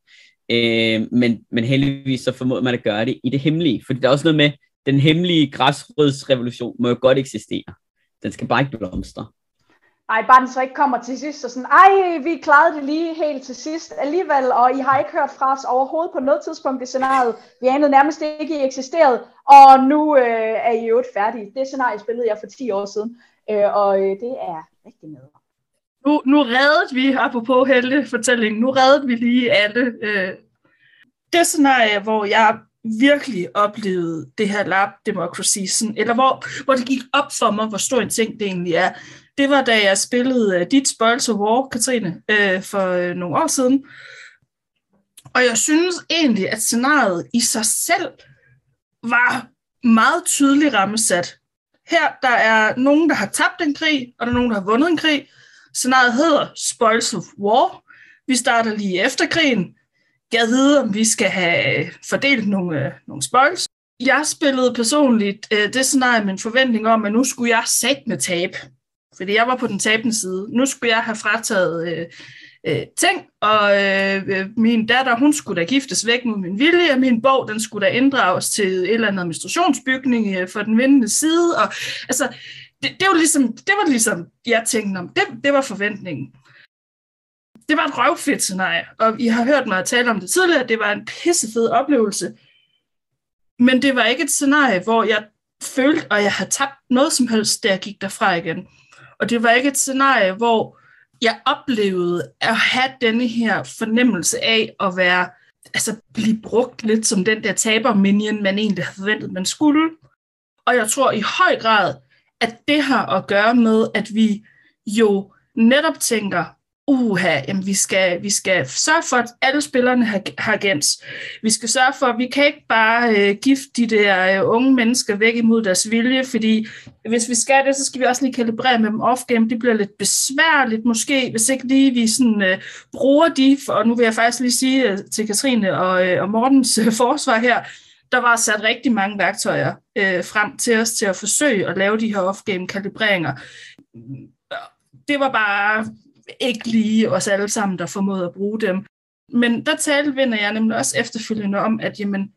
Øh, men, men heldigvis så formåede man at gøre det i det hemmelige. Fordi der er også noget med, den hemmelige græsrødsrevolution må jo godt eksistere. Den skal bare ikke blomstre. Ej, bare den så ikke kommer til sidst, og sådan, ej, vi klarede det lige helt til sidst alligevel, og I har ikke hørt fra os overhovedet på noget tidspunkt i scenariet. Vi anede nærmest ikke, I eksisterede, og nu øh, er I jo færdige. Det scenarie spillede jeg for 10 år siden, øh, og øh, det er rigtig noget. Nu, nu reddede vi, apropos Helle fortællingen, nu reddede vi lige alle. Øh, det scenarie, hvor jeg virkelig oplevede det her lab democracy, sådan, eller hvor, hvor det gik op for mig, hvor stor en ting det egentlig er, det var da jeg spillede uh, Dit Spoils of War, Katrine, uh, for uh, nogle år siden. Og jeg synes egentlig, at scenariet i sig selv var meget tydeligt rammesat. Her der er nogen, der har tabt en krig, og der er nogen, der har vundet en krig. Scenariet hedder Spoils of War. Vi starter lige efter krigen. Jeg ved, om vi skal have fordelt nogle, nogle spoils. Jeg spillede personligt det scenarie med en forventning om, at nu skulle jeg sætte med tab. Fordi jeg var på den tabende side. Nu skulle jeg have frataget øh, øh, ting, og øh, øh min datter, hun skulle da giftes væk mod min vilje, og min bog, den skulle da inddrages til et eller andet administrationsbygning øh, for den vindende side. Og, altså, det, det, var ligesom, det var ligesom, jeg tænkte om, det, det var forventningen. Det var et røvfedt scenarie, og I har hørt mig tale om det tidligere, det var en pissefed oplevelse. Men det var ikke et scenarie, hvor jeg følte, at jeg havde tabt noget som helst, da jeg gik derfra igen. Og det var ikke et scenarie, hvor jeg oplevede at have denne her fornemmelse af at være, altså blive brugt lidt som den der taber-minion, man egentlig havde forventet, man skulle. Og jeg tror i høj grad, at det har at gøre med, at vi jo netop tænker, uha, jamen vi skal, vi skal sørge for, at alle spillerne har, har gens. Vi skal sørge for, at vi kan ikke bare øh, gifte de der øh, unge mennesker væk imod deres vilje, fordi hvis vi skal det, så skal vi også lige kalibrere med dem off-game. Det bliver lidt besværligt måske, hvis ikke lige vi sådan, øh, bruger de, og nu vil jeg faktisk lige sige øh, til Katrine og, øh, og Mortens øh, forsvar her, der var sat rigtig mange værktøjer øh, frem til os til at forsøge at lave de her off-game kalibreringer. Det var bare ikke lige os alle sammen, der formåede at bruge dem. Men der talte vinder jeg nemlig også efterfølgende om, at jamen,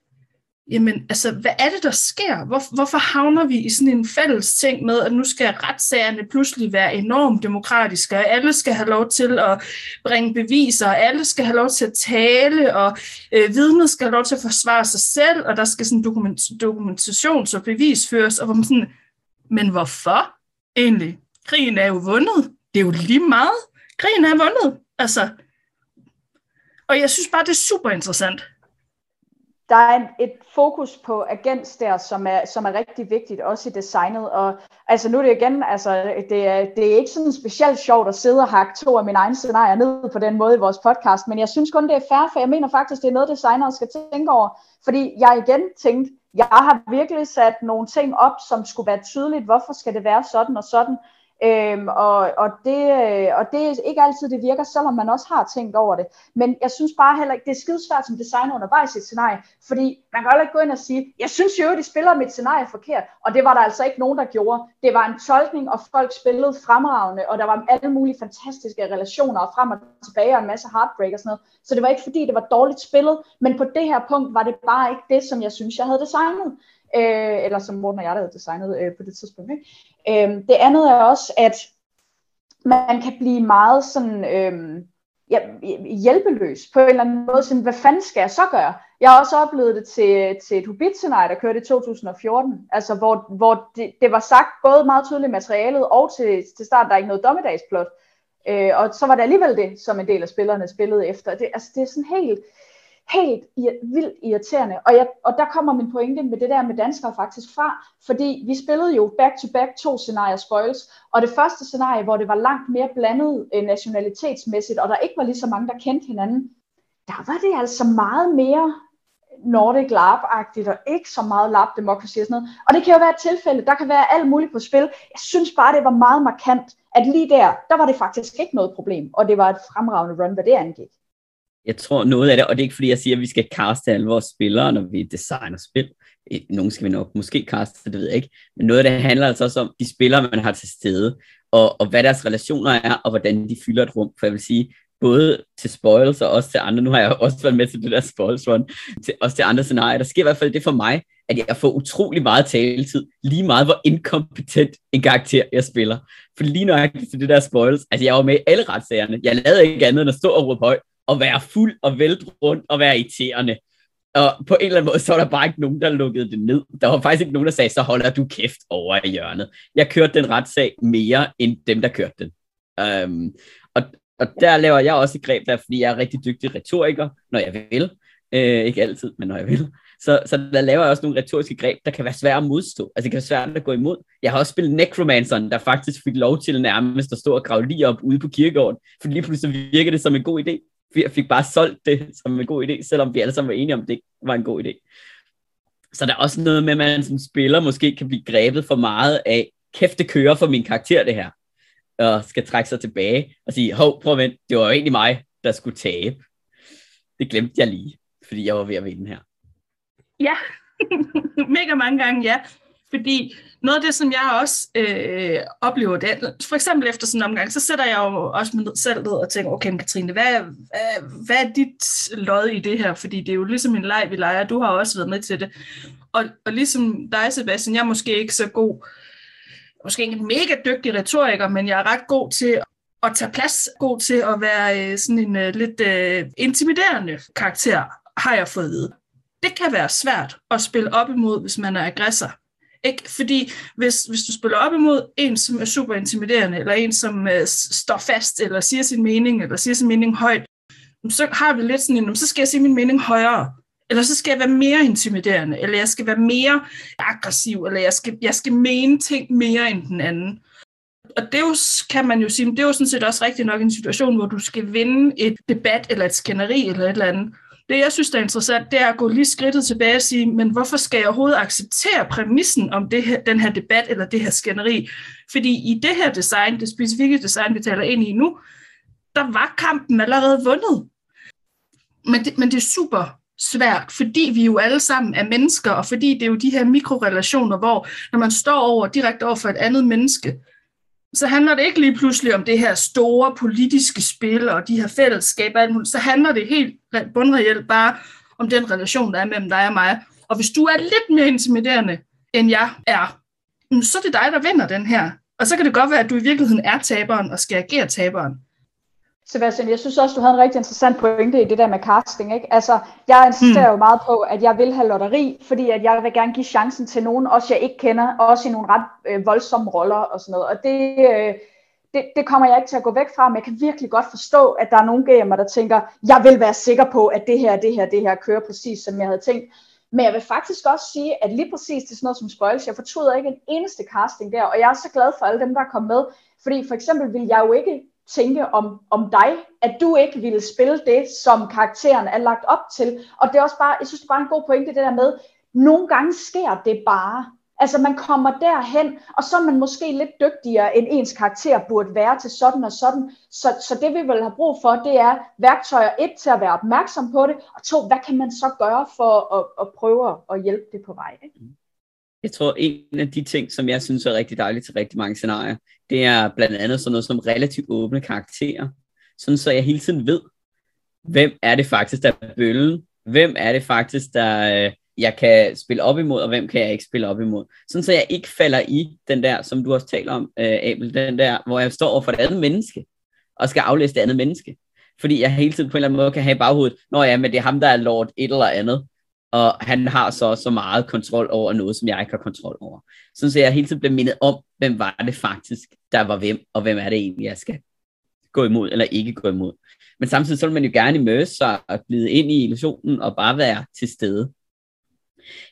jamen, altså, hvad er det, der sker? Hvor, hvorfor havner vi i sådan en fælles ting med, at nu skal retssagerne pludselig være enormt demokratiske, og alle skal have lov til at bringe beviser, og alle skal have lov til at tale, og øh, vidnet skal have lov til at forsvare sig selv, og der skal sådan dokument, dokumentations- og bevisføres, og hvor man sådan, men hvorfor egentlig? Krigen er jo vundet. Det er jo lige meget. Krigen er vundet. Altså, og jeg synes bare, det er super interessant der er en, et fokus på agens der, som er, som er rigtig vigtigt, også i designet. Og altså nu er det igen, altså det er, det er ikke sådan specielt sjovt at sidde og hakke to af mine egne scenarier ned på den måde i vores podcast, men jeg synes kun, det er fair, for jeg mener faktisk, det er noget, designere skal tænke over. Fordi jeg igen tænkte, jeg har virkelig sat nogle ting op, som skulle være tydeligt, hvorfor skal det være sådan og sådan. Øhm, og, og, det, øh, og det er ikke altid, det virker, selvom man også har tænkt over det. Men jeg synes bare heller ikke, det er skidesvært som designer undervejs i et scenarie, fordi man kan heller ikke gå ind og sige, jeg synes jo, de spiller mit scenarie forkert, og det var der altså ikke nogen, der gjorde. Det var en tolkning, og folk spillede fremragende, og der var alle mulige fantastiske relationer, og frem og tilbage, og en masse heartbreak og sådan noget. Så det var ikke fordi, det var dårligt spillet, men på det her punkt var det bare ikke det, som jeg synes, jeg havde designet øh, eller som Morten og jeg, der havde designet øh, på det tidspunkt. Ikke? Øh, det andet er også, at man kan blive meget sådan, øh, ja, hjælpeløs på en eller anden måde, sådan, hvad fanden skal jeg så gøre? Jeg har også oplevet det til, til et hobbit scenarie der kørte i 2014, altså hvor, hvor det, det var sagt både meget tydeligt materialet, og til, til start, der er ikke noget dommedagsplot, øh, og så var det alligevel det, som en del af spillerne spillede efter. Det, altså, det er sådan helt, helt vildt irriterende. Og, jeg, og der kommer min pointe med det der med danskere faktisk fra, fordi vi spillede jo back-to-back to scenarier spoils, og det første scenarie, hvor det var langt mere blandet øh, nationalitetsmæssigt, og der ikke var lige så mange, der kendte hinanden, der var det altså meget mere Nordic lab og ikke så meget lab-demokrati og sådan noget. Og det kan jo være et tilfælde, der kan være alt muligt på spil. Jeg synes bare, det var meget markant, at lige der, der var det faktisk ikke noget problem, og det var et fremragende run, hvad det angik jeg tror noget af det, og det er ikke fordi, jeg siger, at vi skal kaste alle vores spillere, når vi designer spil. Nogle skal vi nok måske kaste, det ved jeg ikke. Men noget af det handler altså også om de spillere, man har til stede, og, og hvad deres relationer er, og hvordan de fylder et rum. For jeg vil sige, både til spoils og også til andre, nu har jeg også været med til det der spoils run, til, også til andre scenarier. Der sker i hvert fald det for mig, at jeg får utrolig meget taletid, lige meget hvor inkompetent en karakter jeg spiller. For lige nøjagtigt til det der spoils, altså jeg var med i alle retssagerne. Jeg lavede ikke andet end at stå og råbe højt, at være fuld og vælt rundt og være irriterende. Og på en eller anden måde, så var der bare ikke nogen, der lukkede det ned. Der var faktisk ikke nogen, der sagde, så holder du kæft over i hjørnet. Jeg kørte den retssag mere, end dem, der kørte den. Um, og, og der laver jeg også et greb der, fordi jeg er rigtig dygtig retoriker, når jeg vil. Uh, ikke altid, men når jeg vil. Så, så der laver jeg også nogle retoriske greb, der kan være svære at modstå. Altså det kan være svært at gå imod. Jeg har også spillet Necromanceren, der faktisk fik lov til nærmest at stå og grave lige op ude på kirkegården, for lige pludselig virker det som en god idé vi fik bare solgt det som en god idé, selvom vi alle sammen var enige om, det var en god idé. Så der er også noget med, at man som spiller måske kan blive grebet for meget af, kæft det kører for min karakter det her, og skal trække sig tilbage og sige, hov, prøv at vente, det var jo egentlig mig, der skulle tabe. Det glemte jeg lige, fordi jeg var ved at vinde her. Ja, mega mange gange, ja. Fordi noget af det, som jeg også øh, oplever, det for eksempel efter sådan en omgang, så sætter jeg jo også mig selv ned og tænker, okay, Katrine, hvad, hvad, hvad er dit lod i det her? Fordi det er jo ligesom en leg, vi leger. Du har også været med til det. Og, og ligesom dig, Sebastian, jeg er måske ikke så god, måske ikke en mega dygtig retoriker, men jeg er ret god til at tage plads, god til at være øh, sådan en øh, lidt øh, intimiderende karakter, har jeg fået at vide. Det kan være svært at spille op imod, hvis man er aggressor. Ikke? Fordi hvis, hvis du spiller op imod en, som er super intimiderende, eller en, som øh, står fast, eller siger sin mening, eller siger sin mening højt, så har vi lidt sådan en, så skal jeg sige min mening højere, eller så skal jeg være mere intimiderende, eller jeg skal være mere aggressiv, eller jeg skal, jeg skal mene ting mere end den anden. Og det jo, kan man jo sige, det er jo sådan set også rigtigt nok en situation, hvor du skal vinde et debat, eller et skænderi, eller et eller andet. Det, jeg synes, der er interessant, det er at gå lige skridtet tilbage og sige, men hvorfor skal jeg overhovedet acceptere præmissen om det her, den her debat eller det her skænderi? Fordi i det her design, det specifikke design, vi taler ind i nu, der var kampen allerede vundet. Men det, men det er super svært, fordi vi jo alle sammen er mennesker, og fordi det er jo de her mikrorelationer, hvor når man står over direkte over for et andet menneske, så handler det ikke lige pludselig om det her store politiske spil og de her fællesskaber, alt muligt. så handler det helt bundreelt bare om den relation, der er mellem dig og mig. Og hvis du er lidt mere intimiderende, end jeg er, mm, så er det dig, der vinder den her. Og så kan det godt være, at du i virkeligheden er taberen og skal agere taberen. Sebastian, jeg synes også, du havde en rigtig interessant pointe i det der med casting. Ikke? Altså, jeg insisterer mm. jo meget på, at jeg vil have lotteri, fordi at jeg vil gerne give chancen til nogen, også jeg ikke kender, også i nogle ret øh, voldsomme roller og sådan noget. Og det, øh, det, det kommer jeg ikke til at gå væk fra, men jeg kan virkelig godt forstå, at der er nogle gamer, der tænker, jeg vil være sikker på, at det her, det her, det her kører præcis, som jeg havde tænkt. Men jeg vil faktisk også sige, at lige præcis det er sådan noget som Spoils, jeg fortryder ikke en eneste casting der, og jeg er så glad for alle dem, der er kommet med, fordi for eksempel vil jeg jo ikke tænke om, om dig, at du ikke ville spille det, som karakteren er lagt op til. Og det er også bare, jeg synes, det er bare en god pointe, det der med, nogle gange sker det bare. Altså man kommer derhen, og så er man måske lidt dygtigere, end ens karakter burde være til sådan og sådan. Så, så det vi vil have brug for, det er værktøjer et til at være opmærksom på det, og to, hvad kan man så gøre for at, at prøve at hjælpe det på vej? Ikke? Mm. Jeg tror, en af de ting, som jeg synes er rigtig dejligt til rigtig mange scenarier, det er blandt andet sådan noget som relativt åbne karakterer. Sådan så jeg hele tiden ved, hvem er det faktisk, der er bøllen? Hvem er det faktisk, der øh, jeg kan spille op imod, og hvem kan jeg ikke spille op imod? Sådan så jeg ikke falder i den der, som du også taler om, øh, Abel, den der, hvor jeg står over for et andet menneske, og skal aflæse det andet menneske. Fordi jeg hele tiden på en eller anden måde kan have i baghovedet, når ja, men det er ham, der er lord et eller andet, og han har så så meget kontrol over noget, som jeg ikke har kontrol over. Så jeg hele tiden bliver mindet om, hvem var det faktisk, der var hvem, og hvem er det egentlig, jeg skal gå imod eller ikke gå imod. Men samtidig så vil man jo gerne immerse sig og glide ind i illusionen og bare være til stede.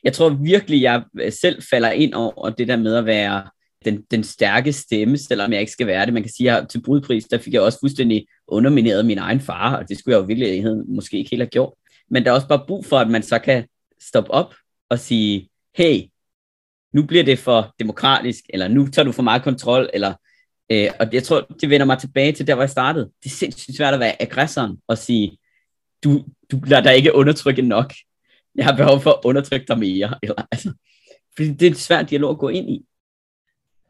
Jeg tror virkelig, jeg øh, selv falder ind over det der med at være den, den stærke stemme, selvom jeg ikke skal være det. Man kan sige, at til brudpris, der fik jeg også fuldstændig undermineret min egen far, og det skulle jeg jo virkelig måske ikke helt have gjort. Men der er også bare brug for, at man så kan stoppe op og sige, hey, nu bliver det for demokratisk, eller nu tager du for meget kontrol, eller, øh, og jeg tror, det vender mig tilbage til der, hvor jeg startede. Det er sindssygt svært at være aggressoren og sige, du, du lader dig ikke undertrykke nok. Jeg har behov for at undertrykke dig mere. Eller, altså, fordi det er en svært dialog at gå ind i.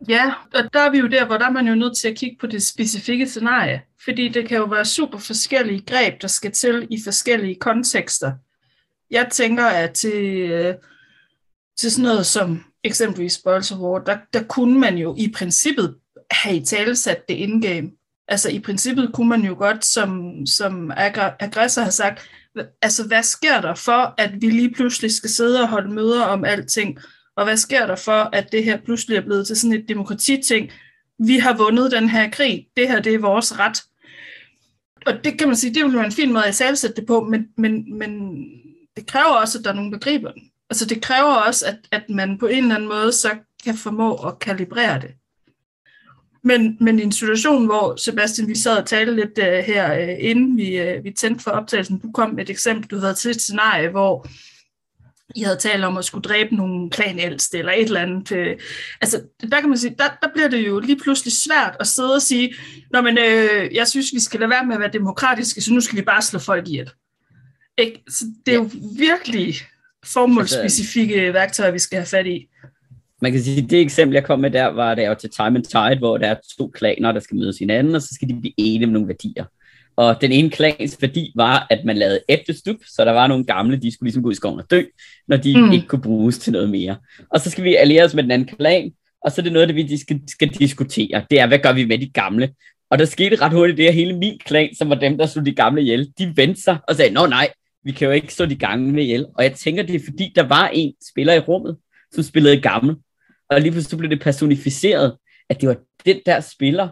Ja, og der er vi jo der, hvor der er man jo nødt til at kigge på det specifikke scenarie. Fordi det kan jo være super forskellige greb, der skal til i forskellige kontekster. Jeg tænker, at til, øh, til sådan noget som eksempelvis Spoils of War, der, der kunne man jo i princippet have i tale sat det indgame. Altså i princippet kunne man jo godt, som, som aggressor har sagt, altså hvad sker der for, at vi lige pludselig skal sidde og holde møder om alting, og hvad sker der for, at det her pludselig er blevet til sådan et demokratiting? Vi har vundet den her krig. Det her, det er vores ret. Og det kan man sige, det vil være en fin måde at sætte det på, men, men, men det kræver også, at der er nogen, der griber den. Altså det kræver også, at, at man på en eller anden måde så kan formå at kalibrere det. Men, men i en situation, hvor Sebastian, vi sad og talte lidt uh, her, uh, inden vi, uh, vi tændte for optagelsen, du kom med et eksempel, du havde til et scenarie, hvor i havde talt om at skulle dræbe nogle klanældste eller et eller andet. Øh, altså, der kan man sige, der, der bliver det jo lige pludselig svært at sidde og sige, Nå, men øh, jeg synes, vi skal lade være med at være demokratiske, så nu skal vi bare slå folk ihjel. Ikke? Så det er jo virkelig formålsspecifikke værktøjer, vi skal have fat i. Man kan sige, at det eksempel, jeg kom med der, var det jo til Time and Tide, hvor der er to klaner, der skal mødes hinanden, og så skal de blive enige om nogle værdier. Og den ene klans værdi var, at man lavede efterstup, så der var nogle gamle, de skulle ligesom gå i skoven og dø, når de mm. ikke kunne bruges til noget mere. Og så skal vi alliere os med den anden klan, og så er det noget, det vi skal, skal diskutere. Det er, hvad gør vi med de gamle? Og der skete ret hurtigt det, at hele min klan, som var dem, der slog de gamle ihjel, de vendte sig og sagde, nå nej, vi kan jo ikke slå de gamle ihjel. Og jeg tænker, det er fordi, der var en spiller i rummet, som spillede gammel. Og lige pludselig blev det personificeret, at det var den der spiller,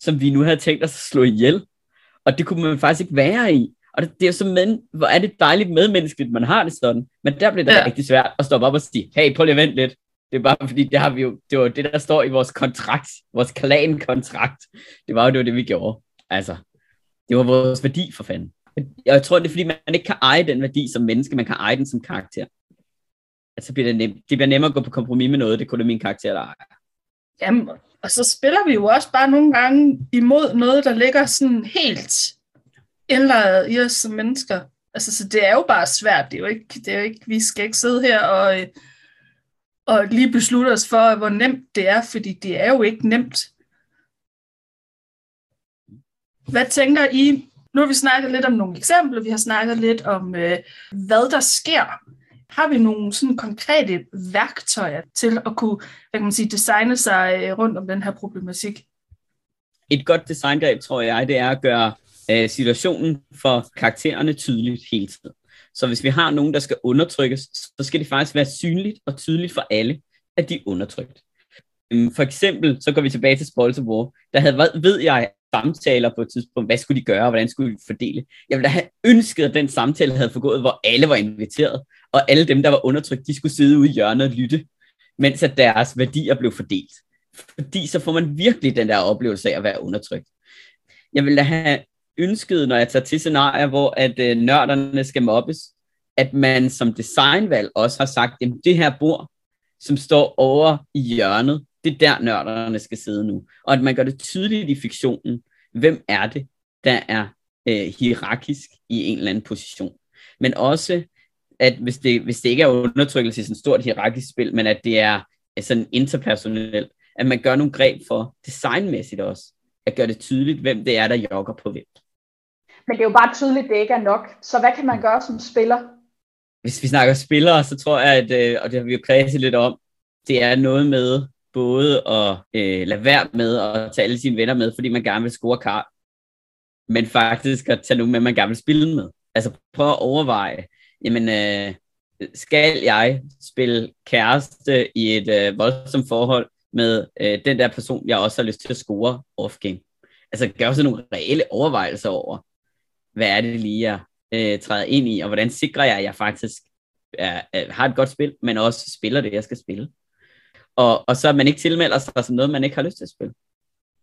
som vi nu havde tænkt os at slå ihjel. Og det kunne man faktisk ikke være i. Og det, det er så men, hvor er det dejligt medmenneskeligt, man har det sådan. Men der bliver det ja. rigtig svært at stoppe op og sige, hey, prøv lige at vente lidt. Det er bare fordi, det har vi jo, det var det, der står i vores kontrakt, vores klan-kontrakt. Det var jo det, var det, vi gjorde. Altså, det var vores værdi for fanden. Jeg tror, det er fordi, man ikke kan eje den værdi som menneske, man kan eje den som karakter. Altså, bliver det, nemt. det bliver nemmere at gå på kompromis med noget, det kunne det min karakter, der ejer. Jamen, og så spiller vi jo også bare nogle gange imod noget, der ligger sådan helt indlejret i os som mennesker. Altså, så det er jo bare svært. Det er jo ikke, det er jo ikke vi skal ikke sidde her og, og lige beslutte os for, hvor nemt det er, fordi det er jo ikke nemt. Hvad tænker I? Nu har vi snakket lidt om nogle eksempler, vi har snakket lidt om, øh, hvad der sker, har vi nogle sådan konkrete værktøjer til at kunne hvad kan man sige, designe sig øh, rundt om den her problematik? Et godt designgreb, tror jeg, det er at gøre øh, situationen for karaktererne tydeligt hele tiden. Så hvis vi har nogen, der skal undertrykkes, så skal det faktisk være synligt og tydeligt for alle, at de er undertrykt. Øhm, for eksempel, så går vi tilbage til Spoils of War. Der havde, ved jeg, samtaler på et tidspunkt. Hvad skulle de gøre, og hvordan skulle de fordele? Jeg ville da have ønsket, at den samtale havde forgået, hvor alle var inviteret, og alle dem, der var undertrykt, de skulle sidde ude i hjørnet og lytte, mens at deres værdier blev fordelt. Fordi så får man virkelig den der oplevelse af at være undertrykt. Jeg ville da have ønsket, når jeg tager til scenarier, hvor at øh, nørderne skal mobbes, at man som designvalg også har sagt, at det her bord, som står over i hjørnet, det er der nørderne skal sidde nu. Og at man gør det tydeligt i fiktionen, hvem er det, der er øh, hierarkisk i en eller anden position. Men også, at hvis det, hvis det ikke er undertrykkelse i sådan et stort hierarkisk spil, men at det er sådan interpersonelt, at man gør nogle greb for designmæssigt også, at gøre det tydeligt, hvem det er, der jogger på hvem. Men det er jo bare tydeligt, at det ikke er nok. Så hvad kan man gøre som spiller? Hvis vi snakker spillere, så tror jeg, at, øh, og det har vi jo kredset lidt om, det er noget med både at øh, lade være med at tage alle sine venner med, fordi man gerne vil score kar, men faktisk at tage nogen med, man gerne vil spille med. Altså prøv at overveje, jamen øh, skal jeg spille kæreste i et øh, voldsomt forhold med øh, den der person, jeg også har lyst til at score off-game? Altså gør også nogle reelle overvejelser over, hvad er det lige, jeg øh, træder ind i, og hvordan sikrer jeg, at jeg faktisk er, er, har et godt spil, men også spiller det, jeg skal spille. Og, og så at man ikke tilmelder sig som noget, man ikke har lyst til at spille.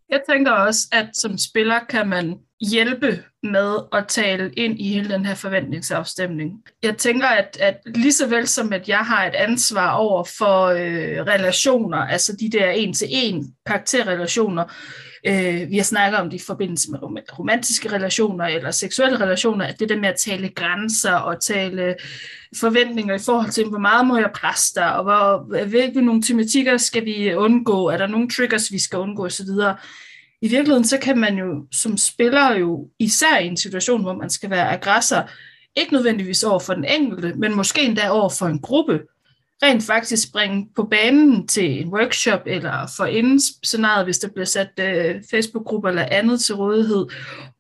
Jeg tænker også, at som spiller kan man hjælpe med at tale ind i hele den her forventningsafstemning. Jeg tænker, at, at lige så vel som at jeg har et ansvar over for øh, relationer, altså de der en-til-en karakterrelationer, øh, vi har snakket om det i forbindelse med romantiske relationer eller seksuelle relationer, at det der med at tale grænser og tale forventninger i forhold til, hvor meget må jeg presse dig, og hvor, hvilke nogle tematikker skal vi undgå, er der nogle triggers, vi skal undgå osv., i virkeligheden så kan man jo som spiller jo, især i en situation, hvor man skal være aggressor, ikke nødvendigvis over for den enkelte, men måske endda over for en gruppe, rent faktisk springe på banen til en workshop, eller for inden scenariet, hvis der bliver sat øh, Facebook-grupper eller andet til rådighed.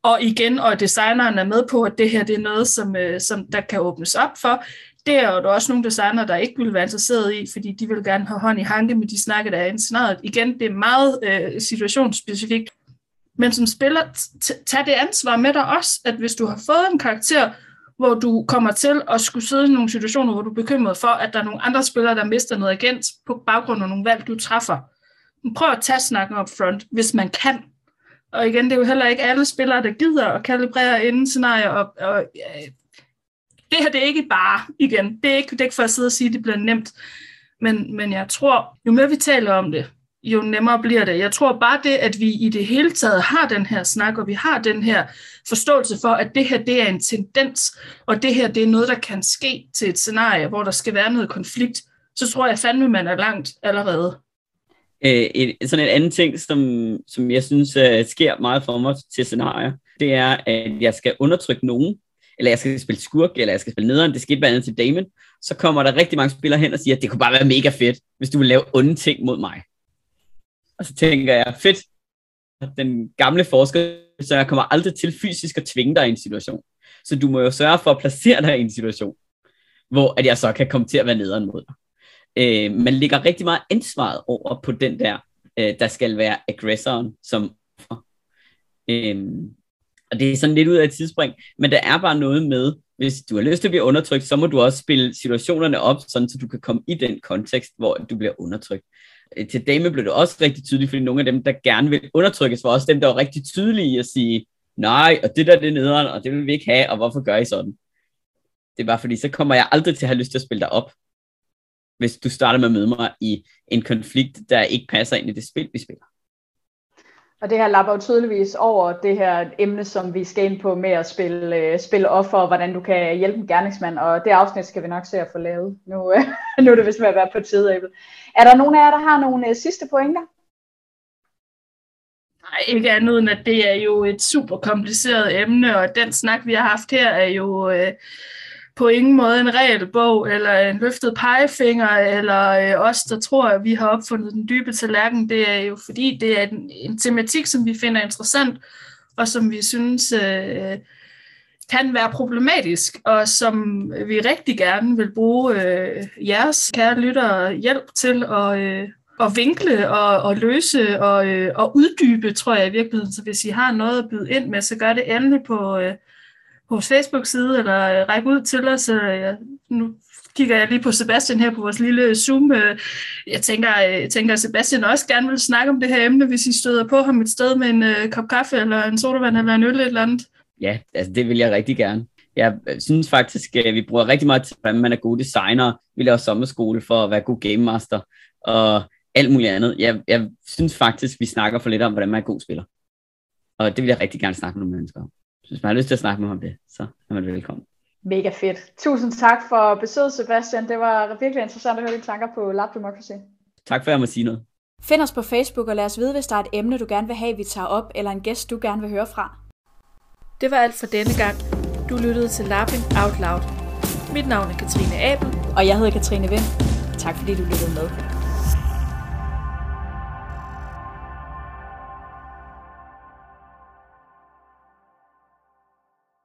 Og igen, og designeren er med på, at det her det er noget, som, øh, som der kan åbnes op for. Det er jo der også nogle designer, der ikke vil være interesseret i, fordi de vil gerne have hånd i hanke med de snakke, der er i scenariet. Igen, det er meget øh, situationsspecifikt. Men som spiller, tag det ansvar med dig også, at hvis du har fået en karakter, hvor du kommer til at skulle sidde i nogle situationer, hvor du er bekymret for, at der er nogle andre spillere, der mister noget agent på baggrund af nogle valg, du træffer. Prøv at tage snakken op front, hvis man kan. Og igen, det er jo heller ikke alle spillere, der gider at kalibrere inden scenarier. Og, og, øh, det her det er ikke bare, igen, det er ikke, det er ikke for at sidde og sige, at det bliver nemt. Men, men jeg tror, jo mere vi taler om det, jo nemmere bliver det. Jeg tror bare det, at vi i det hele taget har den her snak, og vi har den her forståelse for, at det her det er en tendens, og det her det er noget, der kan ske til et scenarie, hvor der skal være noget konflikt, så tror jeg fandme, man er langt allerede. Øh, et, sådan en anden ting, som, som jeg synes uh, sker meget for mig til scenarier, det er, at jeg skal undertrykke nogen, eller jeg skal spille skurk, eller jeg skal spille nederen, det skete blandt andet til Damon, så kommer der rigtig mange spillere hen og siger, at det kunne bare være mega fedt, hvis du vil lave onde ting mod mig. Og så tænker jeg, fedt, den gamle forsker, så jeg kommer aldrig til fysisk at tvinge dig i en situation. Så du må jo sørge for at placere dig i en situation, hvor at jeg så kan komme til at være nederen mod dig. Øh, man ligger rigtig meget ansvaret over på den der, øh, der skal være aggressoren som øh, og det er sådan lidt ud af et tidsspring, men der er bare noget med, hvis du har lyst til at blive undertrykt, så må du også spille situationerne op, sådan så du kan komme i den kontekst, hvor du bliver undertrykt. Øh, til Dame blev det også rigtig tydeligt, fordi nogle af dem, der gerne vil undertrykkes, var også dem, der var rigtig tydelige i at sige, nej, og det der det er nederen, og det vil vi ikke have, og hvorfor gør I sådan? Det er bare fordi, så kommer jeg aldrig til at have lyst til at spille dig op, hvis du starter med at møde mig i en konflikt, der ikke passer ind i det spil, vi spiller. Og det her lapper jo tydeligvis over det her emne, som vi skal ind på med at spille, øh, spille offer, og hvordan du kan hjælpe en gerningsmand. Og det afsnit skal vi nok se at få lavet. Nu, øh, nu er det vist med at være på tid, Abel. Er der nogen af jer, der har nogle øh, sidste pointer? ikke andet end, at det er jo et super kompliceret emne, og den snak, vi har haft her, er jo øh, på ingen måde en regelbog, eller en løftet pegefinger, eller øh, os, der tror, at vi har opfundet den dybe tallerken. Det er jo fordi, det er en, en tematik, som vi finder interessant, og som vi synes øh, kan være problematisk, og som vi rigtig gerne vil bruge øh, jeres kære lyttere hjælp til at, øh, at vinkle og, og løse og, øh, og uddybe, tror jeg i virkeligheden. Så hvis I har noget at byde ind med, så gør det endelig på, øh, på vores Facebook-side, eller øh, række ud til os. Øh, nu kigger jeg lige på Sebastian her på vores lille Zoom. Øh, jeg tænker, øh, jeg tænker, at Sebastian også gerne vil snakke om det her emne, hvis I støder på ham et sted med en øh, kop kaffe, eller en sodavand, eller en øl eller andet. Ja, altså det vil jeg rigtig gerne. Jeg øh, synes faktisk, at vi bruger rigtig meget til, hvordan man er god designer. Vi laver sommerskole for at være god game master, og alt muligt andet. Jeg, jeg synes faktisk, vi snakker for lidt om, hvordan man er god spiller. Og det vil jeg rigtig gerne snakke med nogle mennesker om. Så hvis man har lyst til at snakke med om det, så er man velkommen. Mega fedt. Tusind tak for besøget, Sebastian. Det var virkelig interessant at høre dine tanker på Lab Democracy. Tak for, at jeg må sige noget. Find os på Facebook og lad os vide, hvis der er et emne, du gerne vil have, vi tager op, eller en gæst, du gerne vil høre fra. Det var alt for denne gang. Du lyttede til Lapping Out Loud. Mit navn er Katrine Abel. Og jeg hedder Katrine Vind. Tak fordi du lyttede med.